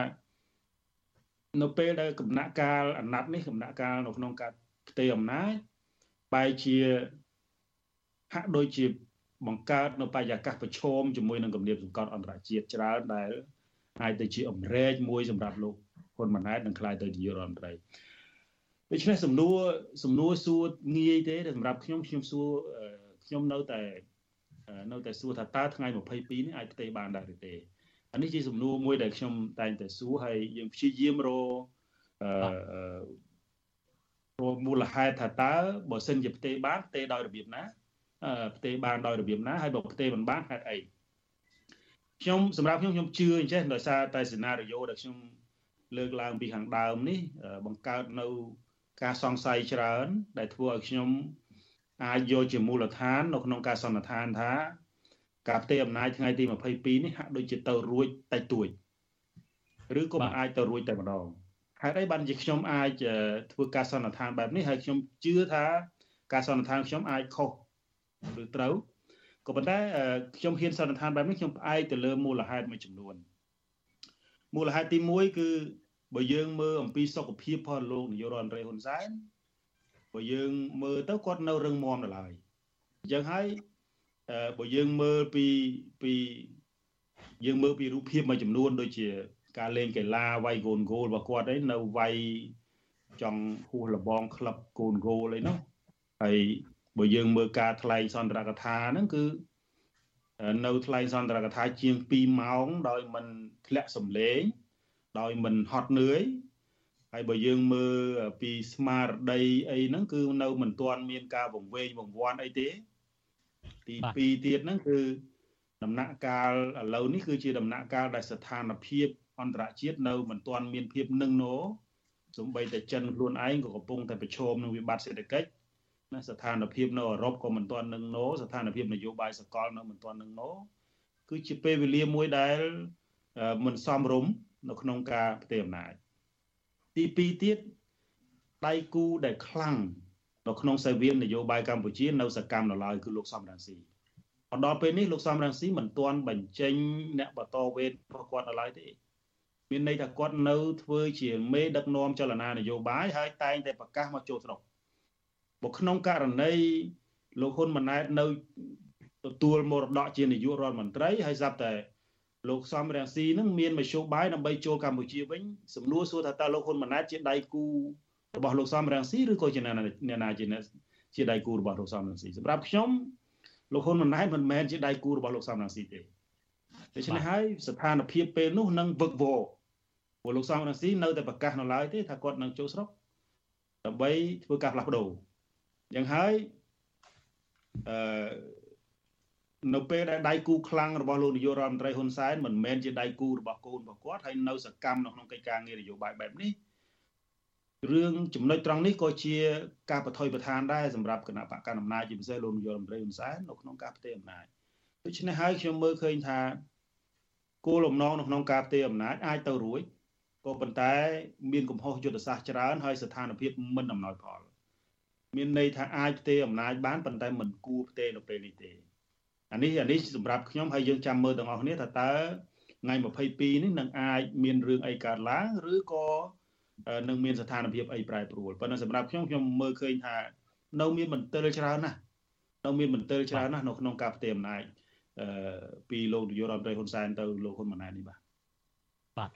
នៅពេលដែលកំណាក់កាលអាណត្តិនេះកំណាក់កាលនៅក្នុងការផ្ទេរអំណាចបែរជាហាក់ដូចជាបង្កើតនៅបរិយាកាសប្រឈមជាមួយនឹងគម្រាមសង្កត់អន្តរជាតិច្រើនដែលអាចទៅជាអំរែកមួយសម្រាប់លោកហ៊ុនម៉ាណែតនឹងខ្លាយទៅជារដ្ឋមន្ត្រីដូច្នេះសំណួរសំណួរសួរងាយទេសម្រាប់ខ្ញុំខ្ញុំសួរខ្ញុំនៅតែនៅតែសួរថាតើថ្ងៃ22នេះអាចផ្ទេរបានដែរឬទេអា នេះជាសំណួរមួយដែលខ្ញុំតែងតែសួរហើយយើងព្យាយាមរអឺរមូលហេតុថាតើបើសិនជាផ្ទេរបានផ្ទេរដោយរបៀបណាផ្ទេរបានដោយរបៀបណាហើយបើផ្ទេរមិនបានហេតុអីខ្ញុំសម្រាប់ខ្ញុំខ្ញុំជឿអញ្ចេះដោយសារតែសេណារីយ៉ូដែលខ្ញុំលើកឡើងពីខាងដើមនេះបង្កើតនៅការសង្ស័យច្រើន ដែលធ្វើឲ្យខ្ញុំអាចយកជាមូលដ្ឋាននៅក្នុងការសន្និដ្ឋានថា ការផ្ទេរអំណាចថ្ងៃទី22នេះហាក់ដូចជាទៅរួចតិចតួចឬក៏មិនអាចទៅរួចតែម្ដងហេតុអីបានជាខ្ញុំអាចធ្វើការសន្និដ្ឋានបែបនេះហើយខ្ញុំជឿថាការសន្និដ្ឋានខ្ញុំអាចខុសឬត្រូវក៏ប៉ុន្តែខ្ញុំហ៊ានសន្និដ្ឋានបែបនេះខ្ញុំផ្អែកទៅលើមូលហេតុមួយចំនួនមូលហេតុទី1គឺបើយើងមើលអំពីសុខភាពផងលោកនាយករដ្ឋមន្ត្រីហ៊ុនសែនបើយើងមើលទៅគាត់នៅរឹងមាំដល់ហើយអញ្ចឹងហើយ បើយើងមើលពីពីយើងមើលពីរូបភាពមួយចំនួនដូចជាការលេងកីឡាវាយកូនគោលរបស់គាត់ ấy នៅវាយចង់ហួសលបងក្លឹបកូនគោលអីនោះហើយបើយើងមើលការថ្លែងសន្ទរកថាហ្នឹងគឺនៅថ្លែងសន្ទរកថាជាង2ម៉ោងដោយមិនធ្លាក់សំឡេងដោយមិនហត់នឿយហើយបើយើងមើលពីស្មារតីអីហ្នឹងគឺនៅមិនទាន់មានការវង្វេងវង្វាន់អីទេ ទី2ទៀតហ្នឹងគឺដំណាក់កាលឥឡូវនេះគឺជាដំណាក់កាលដែលស្ថានភាពអន្តរជាតិនៅមិនទាន់មានភាពនឹងណោសំបីតែចិនខ្លួនឯងក៏កំពុងតែប្រឈមនឹងវិបត្តិសេដ្ឋកិច្ចណាស្ថានភាពនៅអឺរ៉ុបក៏មិនទាន់នឹងណោស្ថានភាពនយោបាយសកលនៅមិនទាន់នឹងណោគឺជាពេលវេលាមួយដែលមិនសមរម្យនៅក្នុងការផ្ទេរអំណាចទី2ទៀតដៃគូដែលខ្លាំង នៅក្នុងសេវានយោបាយកម្ពុជានៅសកម្មនៅឡើយគឺលោកសំរងស៊ីមកដល់ពេលនេះលោកសំរងស៊ីមិនទាន់បញ្ចេញអ្នកបន្តវេនរបស់គាត់នៅឡើយទេមានន័យថាគាត់នៅធ្វើជាមេដឹកនាំចលនានយោបាយហើយតែងតែប្រកាសមកចូលស្រុកបើក្នុងករណីលោកហ៊ុនម៉ាណែតនៅទទួលមរតកជានាយករដ្ឋមន្ត្រីហើយស្រាប់តែលោកសំរងស៊ីនឹងមានមធ្យោបាយដើម្បីចូលកម្ពុជាវិញសំណួរសួរថាតើលោកហ៊ុនម៉ាណែតជាដៃគូ របស់លោកសំរងស៊ីឬក៏ជាអ្នកណាជាជាដៃគូរបស់លោកសំរងស៊ីសម្រាប់ខ្ញុំលោកហ៊ុនម៉ាណែតមិនមែនជាដៃគូរបស់លោកសំរងស៊ីទេដូច្នេះហើយស្ថានភាពពេលនោះនឹងវឹកវរព្រោះលោកសំរងស៊ីនៅតែប្រកាសនៅឡើយទេថាគាត់នឹងចូលស្រុកដើម្បីធ្វើការផ្លាស់ប្ដូរយ៉ាងហើយអឺនៅពេលដែលដៃគូខ្លាំងរបស់លោកនាយករដ្ឋមន្ត្រីហ៊ុនសែនមិនមែនជាដៃគូរបស់កូនរបស់គាត់ហើយនៅសកម្មនៅក្នុងកិច្ចការងារនយោបាយបែបនេះ រឿងចំណុចត្រង់នេះក៏ជាការបថុយប្រឋានដែរសម្រាប់គណៈបកកណ្ដាលអំណាចជាពិសេសលោកនាយករដ្ឋមន្ត្រីហ៊ុនសែននៅក្នុងការផ្ទេរអំណាចដូច្នេះហើយខ្ញុំមើលឃើញថាគោលបំណងនៅក្នុងការផ្ទេរអំណាចអាចទៅរួចក៏ប៉ុន្តែ មានកំហុសយុទ្ធសាស្ត្រច្រើនហើយស្ថានភាពមិនអំណោយផល មានន័យថាអាចផ្ទេរអំណាចបានប៉ុន្តែមិនគួរផ្ទេរនៅពេលនេះទេអានេះអានេះសម្រាប់ខ្ញុំហើយយើងចាំមើលទាំងអស់គ្នាថាតើថ្ងៃ22នេះនឹងអាចមានរឿងអីកើតឡើងឬក៏ នឹងមានស្ថានភាពអីប្រែប្រួលប៉ុន្តែសម្រាប់ខ្ញុំខ្ញុំមើលឃើញថានៅមានមន្ទិលច្រើនណាស់នៅមានមន្ទិលច្រើនណាស់នៅក្នុងការផ្ទេរអំណាចអឺពីលោកនាយករដ្ឋមន្ត្រីហ៊ុនសែនទៅលោកហ៊ុនម៉ាណែតនេះបាទបាទ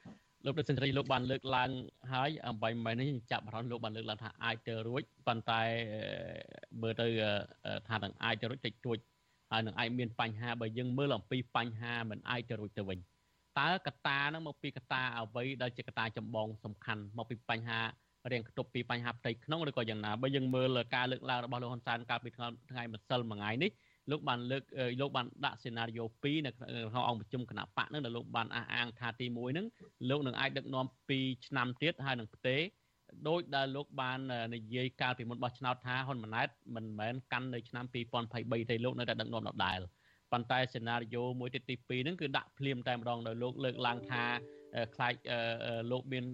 លោកប្រសិទ្ធរីលោកបានលើកឡើងហើយអំបីមិននេះចាប់អារម្មណ៍លោកបានលើកឡើងថាអាចទៅរួចប៉ុន្តែមើលទៅថានឹងអាចទៅរួចតិចតួចហើយនឹងអាចមានបញ្ហាបើយើងមើលអំពីបញ្ហាមិនអាចទៅរួចទៅវិញ តើកត្តាហ្នឹងមកពីកត្តាអ្វីដែលជាកត្តាចម្បងសំខាន់មកពីបញ្ហារៀងគប់ពីបញ្ហាផ្ទៃក្នុងឬក៏យ៉ាងណាបើយើងមើលការលើកឡើងរបស់លោកហ៊ុនសែនកាលពីថ្ងៃម្សិលមួយថ្ងៃនេះលោកបានលើកលោកបានដាក់សេណារីយ៉ូ2នៅក្នុងអង្គប្រជុំគណៈបកហ្នឹងដែលលោកបានអះអាងថាទី1ហ្នឹងលោកនឹងអាចដឹកនាំ2ឆ្នាំទៀតហើយនឹងផ្ទេរដោយដែលលោកបាននិយាយកាលពីមុនបោះឆ្នោតថាហ៊ុនម៉ាណែតមិនមែនកាន់នៅឆ្នាំ2023ទេលោកនៅតែដឹកនាំដដែល ប៉ុន្តែសេណារីយ៉ូមួយទៀតទី2ហ្នឹងគឺដាក់ភ្លាមតែម្ដងដោយលោកលើកឡើងថាខ្លាចលោកមាន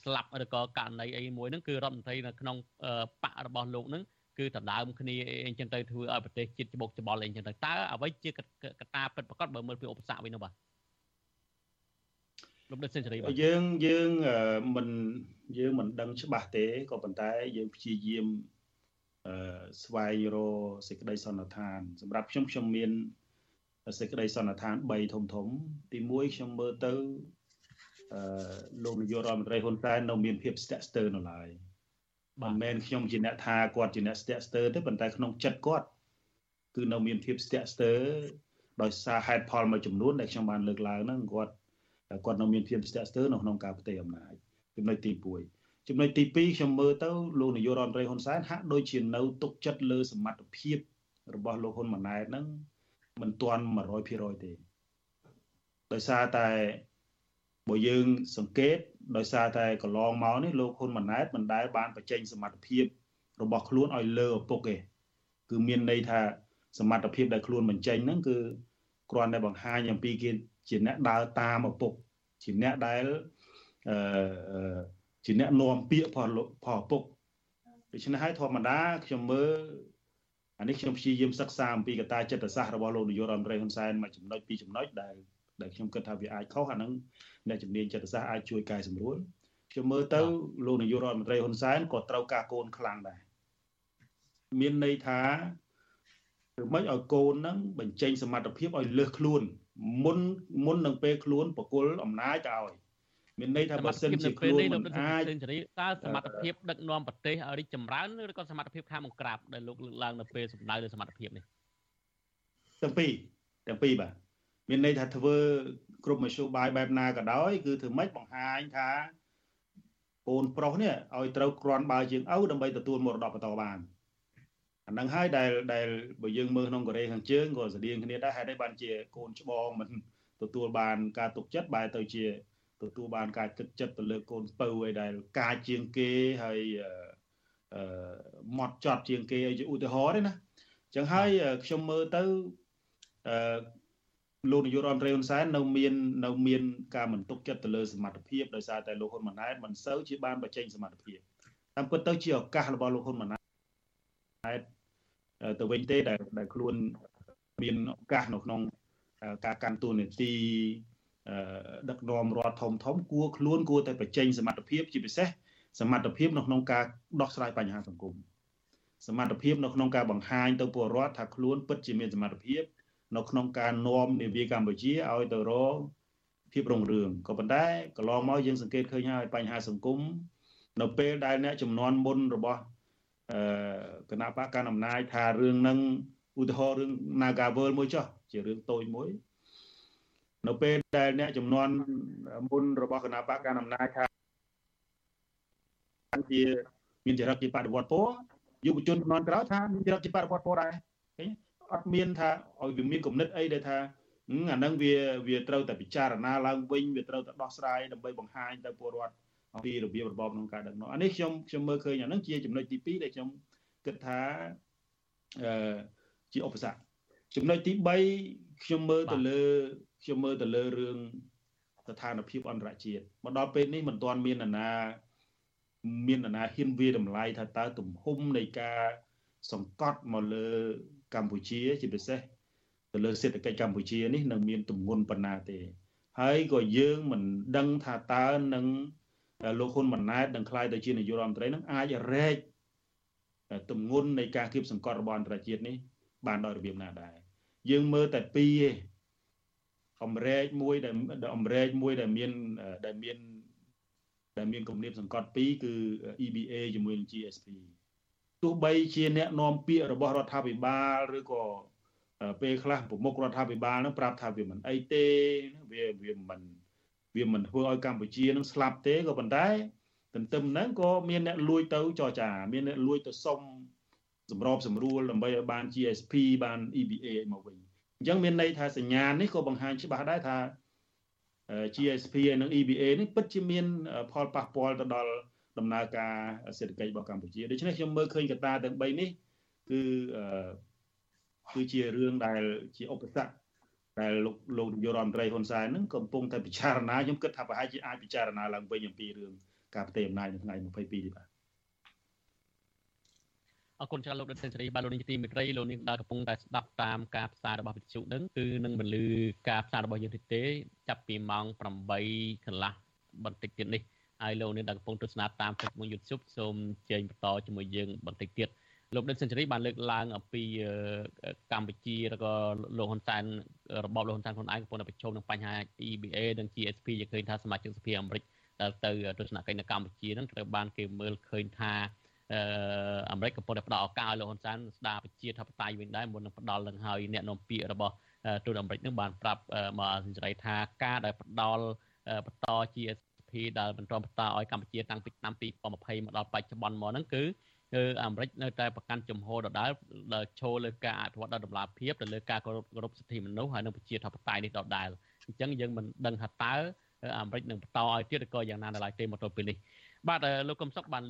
ស្លាប់ឬក៏ករណីអីមួយហ្នឹងគឺរដ្ឋមន្ត្រីនៅក្នុងបករបស់លោកហ្នឹងគឺដណ្ដើមគ្នាអីចឹងទៅធ្វើឲ្យប្រទេសជាតិច្បុកច្បល់អីចឹងទៅតើអ្វីជាកត្តាពិតប្រាកដបើមើលពីឧបសគ្គវិញនោះបាទលោកដិតសេនស៊ូរីបាទយើងយើងមិនយើងមិនដឹងច្បាស់ទេក៏ប៉ុន្តែយើងព្យាយាមអឺស្វែងរកសេចក្តីសន្និដ្ឋាន សម្រាប់ខ្ញុំខ្ញុំមាន សេចក្តីសន្និដ្ឋាន3ធំធំ ទី1ខ្ញុំមើលទៅអឺលោកនាយករដ្ឋមន្ត្រីហ៊ុនសែននៅមានភាពស្ទាក់ស្ទើរនៅឡើយមិនមែនខ្ញុំជាអ្នកថាគាត់ជាអ្នកស្ទាក់ស្ទើរទេប៉ុន្តែក្នុងចិត្តគាត់គឺនៅមានភាពស្ទាក់ស្ទើរដោយសារហេតុផលមួយចំនួនដែលខ្ញុំបានលើកឡើងហ្នឹងគាត់គាត់នៅមានភាពស្ទាក់ស្ទើរនៅក្នុងការផ្ទេរអំណាចចំណុចទី1ចំណុចទី2ខ្ញុំមើលទៅលោកនាយករដ្ឋមន្ត្រីហ៊ុនសែនហាក់ដូចជានៅទុកចិត្តលើសមត្ថភាពរបស់លោកហ៊ុនម៉ាណែតហ្នឹង មិនទាន់100%ទេដោយសារតែបើយើងសង្កេតដោយសារតែកន្លងមកនេះលោកហ៊ុនម៉ាណែតមិនដែលបានបញ្ចេញសមត្ថភាពរបស់ខ្លួនឲ្យលើឪពុកទេគឺមានន័យថាសមត្ថភាពដែលខ្លួនបញ្ចេញហ្នឹងគឺគ្រាន់តែបង្ហាញអំពីគេជាអ្នកដើរតាមឪពុកជាអ្នកដែលអឺជាអ្នកនាំពាក្យផលផលឪពុកដូច្នេះហើយធម្មតាខ្ញុំមើល អានេះខ្ញុំព្យាយាមសិក្សាអំពីកតាចិត្តសាស្ត្ររបស់លោកនាយករដ្ឋមន្ត្រីហ៊ុនសែនមួយចំណុចពីរចំណុចដែលដែលខ្ញុំគិតថាវាអាចខុសអាហ្នឹងអ្នកជំនាញចិត្តសាស្ត្រអាចជួយកែសម្រួលខ្ញុំមើលទៅលោកនាយករដ្ឋមន្ត្រីហ៊ុនសែនក៏ត្រូវការកូនខ្លាំងដែរមានន័យថាគឺមិនឲ្យកូនហ្នឹងបញ្ចេញសមត្ថភាពឲ្យលើសខ្លួនមុនមុននឹងពេលខ្លួនបកុលអំណាចឲ្យ មានន័យថាបើសិនជាខ្លួនមិនអាចតើសមត្ថភាពដឹកនាំប្រទេសឲ្យរីកចម្រើនឬក៏សមត្ថភាពខាងបង្ក្រាបដែលលោកលើកឡើងនៅពេលសម្ដៅលើសមត្ថភាពនេះទាំងពីរទាំងពីរបាទមានន័យថាធ្វើគ្រប់មធ្យោបាយបែបណាក៏ដោយ គឺធ្វើម៉េចបង្ហាញថាកូនប្រុសនេះឲ្យត្រូវក្រាន់បើជាងឪដើម្បីទទួលមរតកបន្តបានអានឹងហើយដែលដែលបើយើងមើលក្នុងកូរ៉េខាងជើងក៏ស្តៀងគ្នាដែរហេតុអីបានជាកូនច្បងមិនទទួលបានការទុកចិត្តបែរទៅជា ទទួលបានការគិតចិត្តទៅលើកូនពៅអីដែលការជាងគេហើយអឺម៉ត់ចត់ជាងគេឲ្យជាឧទាហរណ៍ទេណាអញ្ចឹងហើយខ្ញុំមើលទៅអឺលោកនាយករដ្ឋមន្ត្រីហ៊ុនសែននៅមាននៅមានការមិនទុកចិត្តទៅលើសមត្ថភាពដោយសារតែលោកហ៊ុនម៉ាណែតមិនសូវជាបានបញ្ចេញសមត្ថភាពតាមពិតទៅជាឱកាសរបស់លោកហ៊ុនម៉ាណែតទៅវិញទេដែលដែលខ្លួនមានឱកាសនៅក្នុងការកាន់តួនាទី ដឹកនាំរដ្ឋធំធំគួរខ្លួនគួរតែបញ្ចេញសមត្ថភាពជាពិសេសសមត្ថភាពនៅក្នុងការដោះស្រាយបញ្ហាសង្គមសមត្ថភាពនៅក្នុងការបង្ហាញទៅពលរដ្ឋថាខ្លួនពិតជាមានសមត្ថភាពនៅក្នុងការនាំនាវាកម្ពុជាឲ្យទៅរកភាពរុងរឿងក៏ប៉ុន្តែកន្លងមកយើងសង្កេតឃើញហើយបញ្ហាសង្គមនៅពេលដែលអ្នកចំនួនមុនរបស់អឺគណៈបកកណ្ដាលអំណាចថារឿងហ្នឹងឧទាហរណ៍រឿង Nagavel មួយចុះជារឿងតូចមួយ នៅពេលដែលអ្នកចំនួនមុនរបស់គណៈបកកណ្ដាលអំណាចថាជាមានចរិតជាបដិវត្តពណ៌យុវជនចំនួនក្រោយថាមានចរិតជាបដិវត្តពណ៌ដែរឃើញអត់មានថាឲ្យវាមានគំនិតអីដែលថាអាហ្នឹងវាវាត្រូវតែពិចារណាឡើងវិញវាត្រូវតែដោះស្រាយដើម្បីបង្ហាញទៅពលរដ្ឋអំពីរបៀបរបបក្នុងការដឹកនាំអានេះខ្ញុំខ្ញុំមើលឃើញអាហ្នឹងជាចំណុចទី2ដែលខ្ញុំគិតថាអឺជាឧបសគ្គចំណុចទី3ខ្ញុំមើលទៅលើ ខ្ញុំមើលទៅលើរឿងស្ថានភាពអន្តរជាតិមកដល់ពេលនេះមិនទាន់មាននរណា មាននរណាហ៊ានវាតម្លៃថាតើទំហំនៃការសង្កត់មកលើកម្ពុជា ជាពិសេសទៅលើសេដ្ឋកិច្ចកម្ពុជានេះនឹងមានទម្ងន់ប៉ុណ្ណាទេ ហើយក៏យើងមិនដឹងថាតើនឹងលោកហ៊ុនម៉ាណែតនឹងក្លាយទៅជានាយករដ្ឋមន្ត្រីនឹងអាចរែកទម្ងន់នៃការគៀបសង្កត់របស់អន្តរជាតិនេះបានដោយរបៀបណាដែរយើងមើលតែពីរឯង អំរែកមួយដែលអំរែកមួយដែលមានដែលមានដែលមានគំនាបសង្កត់ពីរគឺ EBA ជាមួយនឹង GSP ទោះបីជាអ្នកនាំពាក្យរបស់រដ្ឋាភិបាលឬក៏ពេលខ្លះប្រមុខរដ្ឋាភិបាលនឹងប្រាប់ថាវាមិនអីទេវាវាមិនវាមិនធ្វើឲ្យកម្ពុជានឹងស្លាប់ទេក៏ប៉ុន្តែទន្ទឹមហ្នឹងក៏មានអ្នកលួចទៅចរចា មានអ្នកលួចទៅសុំសម្របសម្រួលដើម្បីឲ្យបាន GSP បាន EBA មកវិញ អញ្ចឹងមានន័យថាសញ្ញានេះក៏បង្ហាញច្បាស់ដែរថា GSP និង EBA នេះពិតជាមាន ផលប៉ះពាល់ទៅដល់ដំណើរការសេដ្ឋកិច្ចរបស់កម្ពុជាដូច្នេះខ្ញុំមើលឃើញកត្តាទាំង3នេះគឺគឺជារឿងដែលជាឧបសគ្គដែលលោកលោកនាយករដ្ឋមន្ត្រីហ៊ុនសែននឹងកំពុងតែពិចារណាខ្ញុំគិតថាប្រហែលជាអាចពិចារណាឡើងវិញអំពីរឿងការផ្ទេរអំណាចនៅថ្ងៃ22នេះបាទ អរគុណច្រើនលោកដិតសេនស៊ូរីបាទលោកនាយកទីមេត្រីលោកនាងដែលកំពុងតែស្ដាប់តាមការផ្សាយរបស់វិទ្យុនឹងគឺនឹងបន្លឺការផ្សាយរបស់យើងទេចាប់ពីម៉ោង8កន្លះបន្តិចទៀតនេះហើយលោកនាងដែលកំពុងទស្សនាតាម Facebook YouTube សូមជើញបន្តជាមួយយើងបន្តិចទៀតលោកដិតសេនស៊ូរីបានលើកឡើងអំពីកម្ពុជាឬក៏លោកហ៊ុនសែនរបបលោកហ៊ុនសែនខ្លួនឯងកំពុងតែប្រឈមនឹងបញ្ហា EBA និង GSP យើងឃើញថាសមាជិកសភាអាមេរិកដែលទៅទស្សនកិច្ចនៅកម្ពុជានឹងត្រូវបានគេមើលឃើញថា អឺអាមេរិកកំពុងតែផ្ដល់ឱកាសឲ្យលោកហ៊ុនសែនស្ដារប្រជាធិបតេយ្យវិញដែរមុននឹងផ្ដល់នឹងហើយអ្នកនាំពាក្យរបស់ទូតអាមេរិកនឹងបានប្រាប់មកសេរីថាការដែលផ្ដល់បន្ត GSP ដែលបន្តបន្តឲ្យកម្ពុជាតាំងពីឆ្នាំ2020មកដល់បច្ចុប្បន្នមកហ្នឹងគឺគឺអាមេរិកនៅតែប្រកាន់ជំហរដដែលដែលឈលលើការអភិវឌ្ឍដល់តម្លាភាពទៅលើការគោរពគោរពសិទ្ធិមនុស្សហើយនិងប្រជាធិបតេយ្យនេះដដែលអញ្ចឹងយើងមិនដឹងថាតើអាមេរិកនឹងបន្តឲ្យទៀតឬក៏យ៉ាងណាដល់ឡើយទេមកទល់ពេលនេះបាទលោកកឹមសុខបាន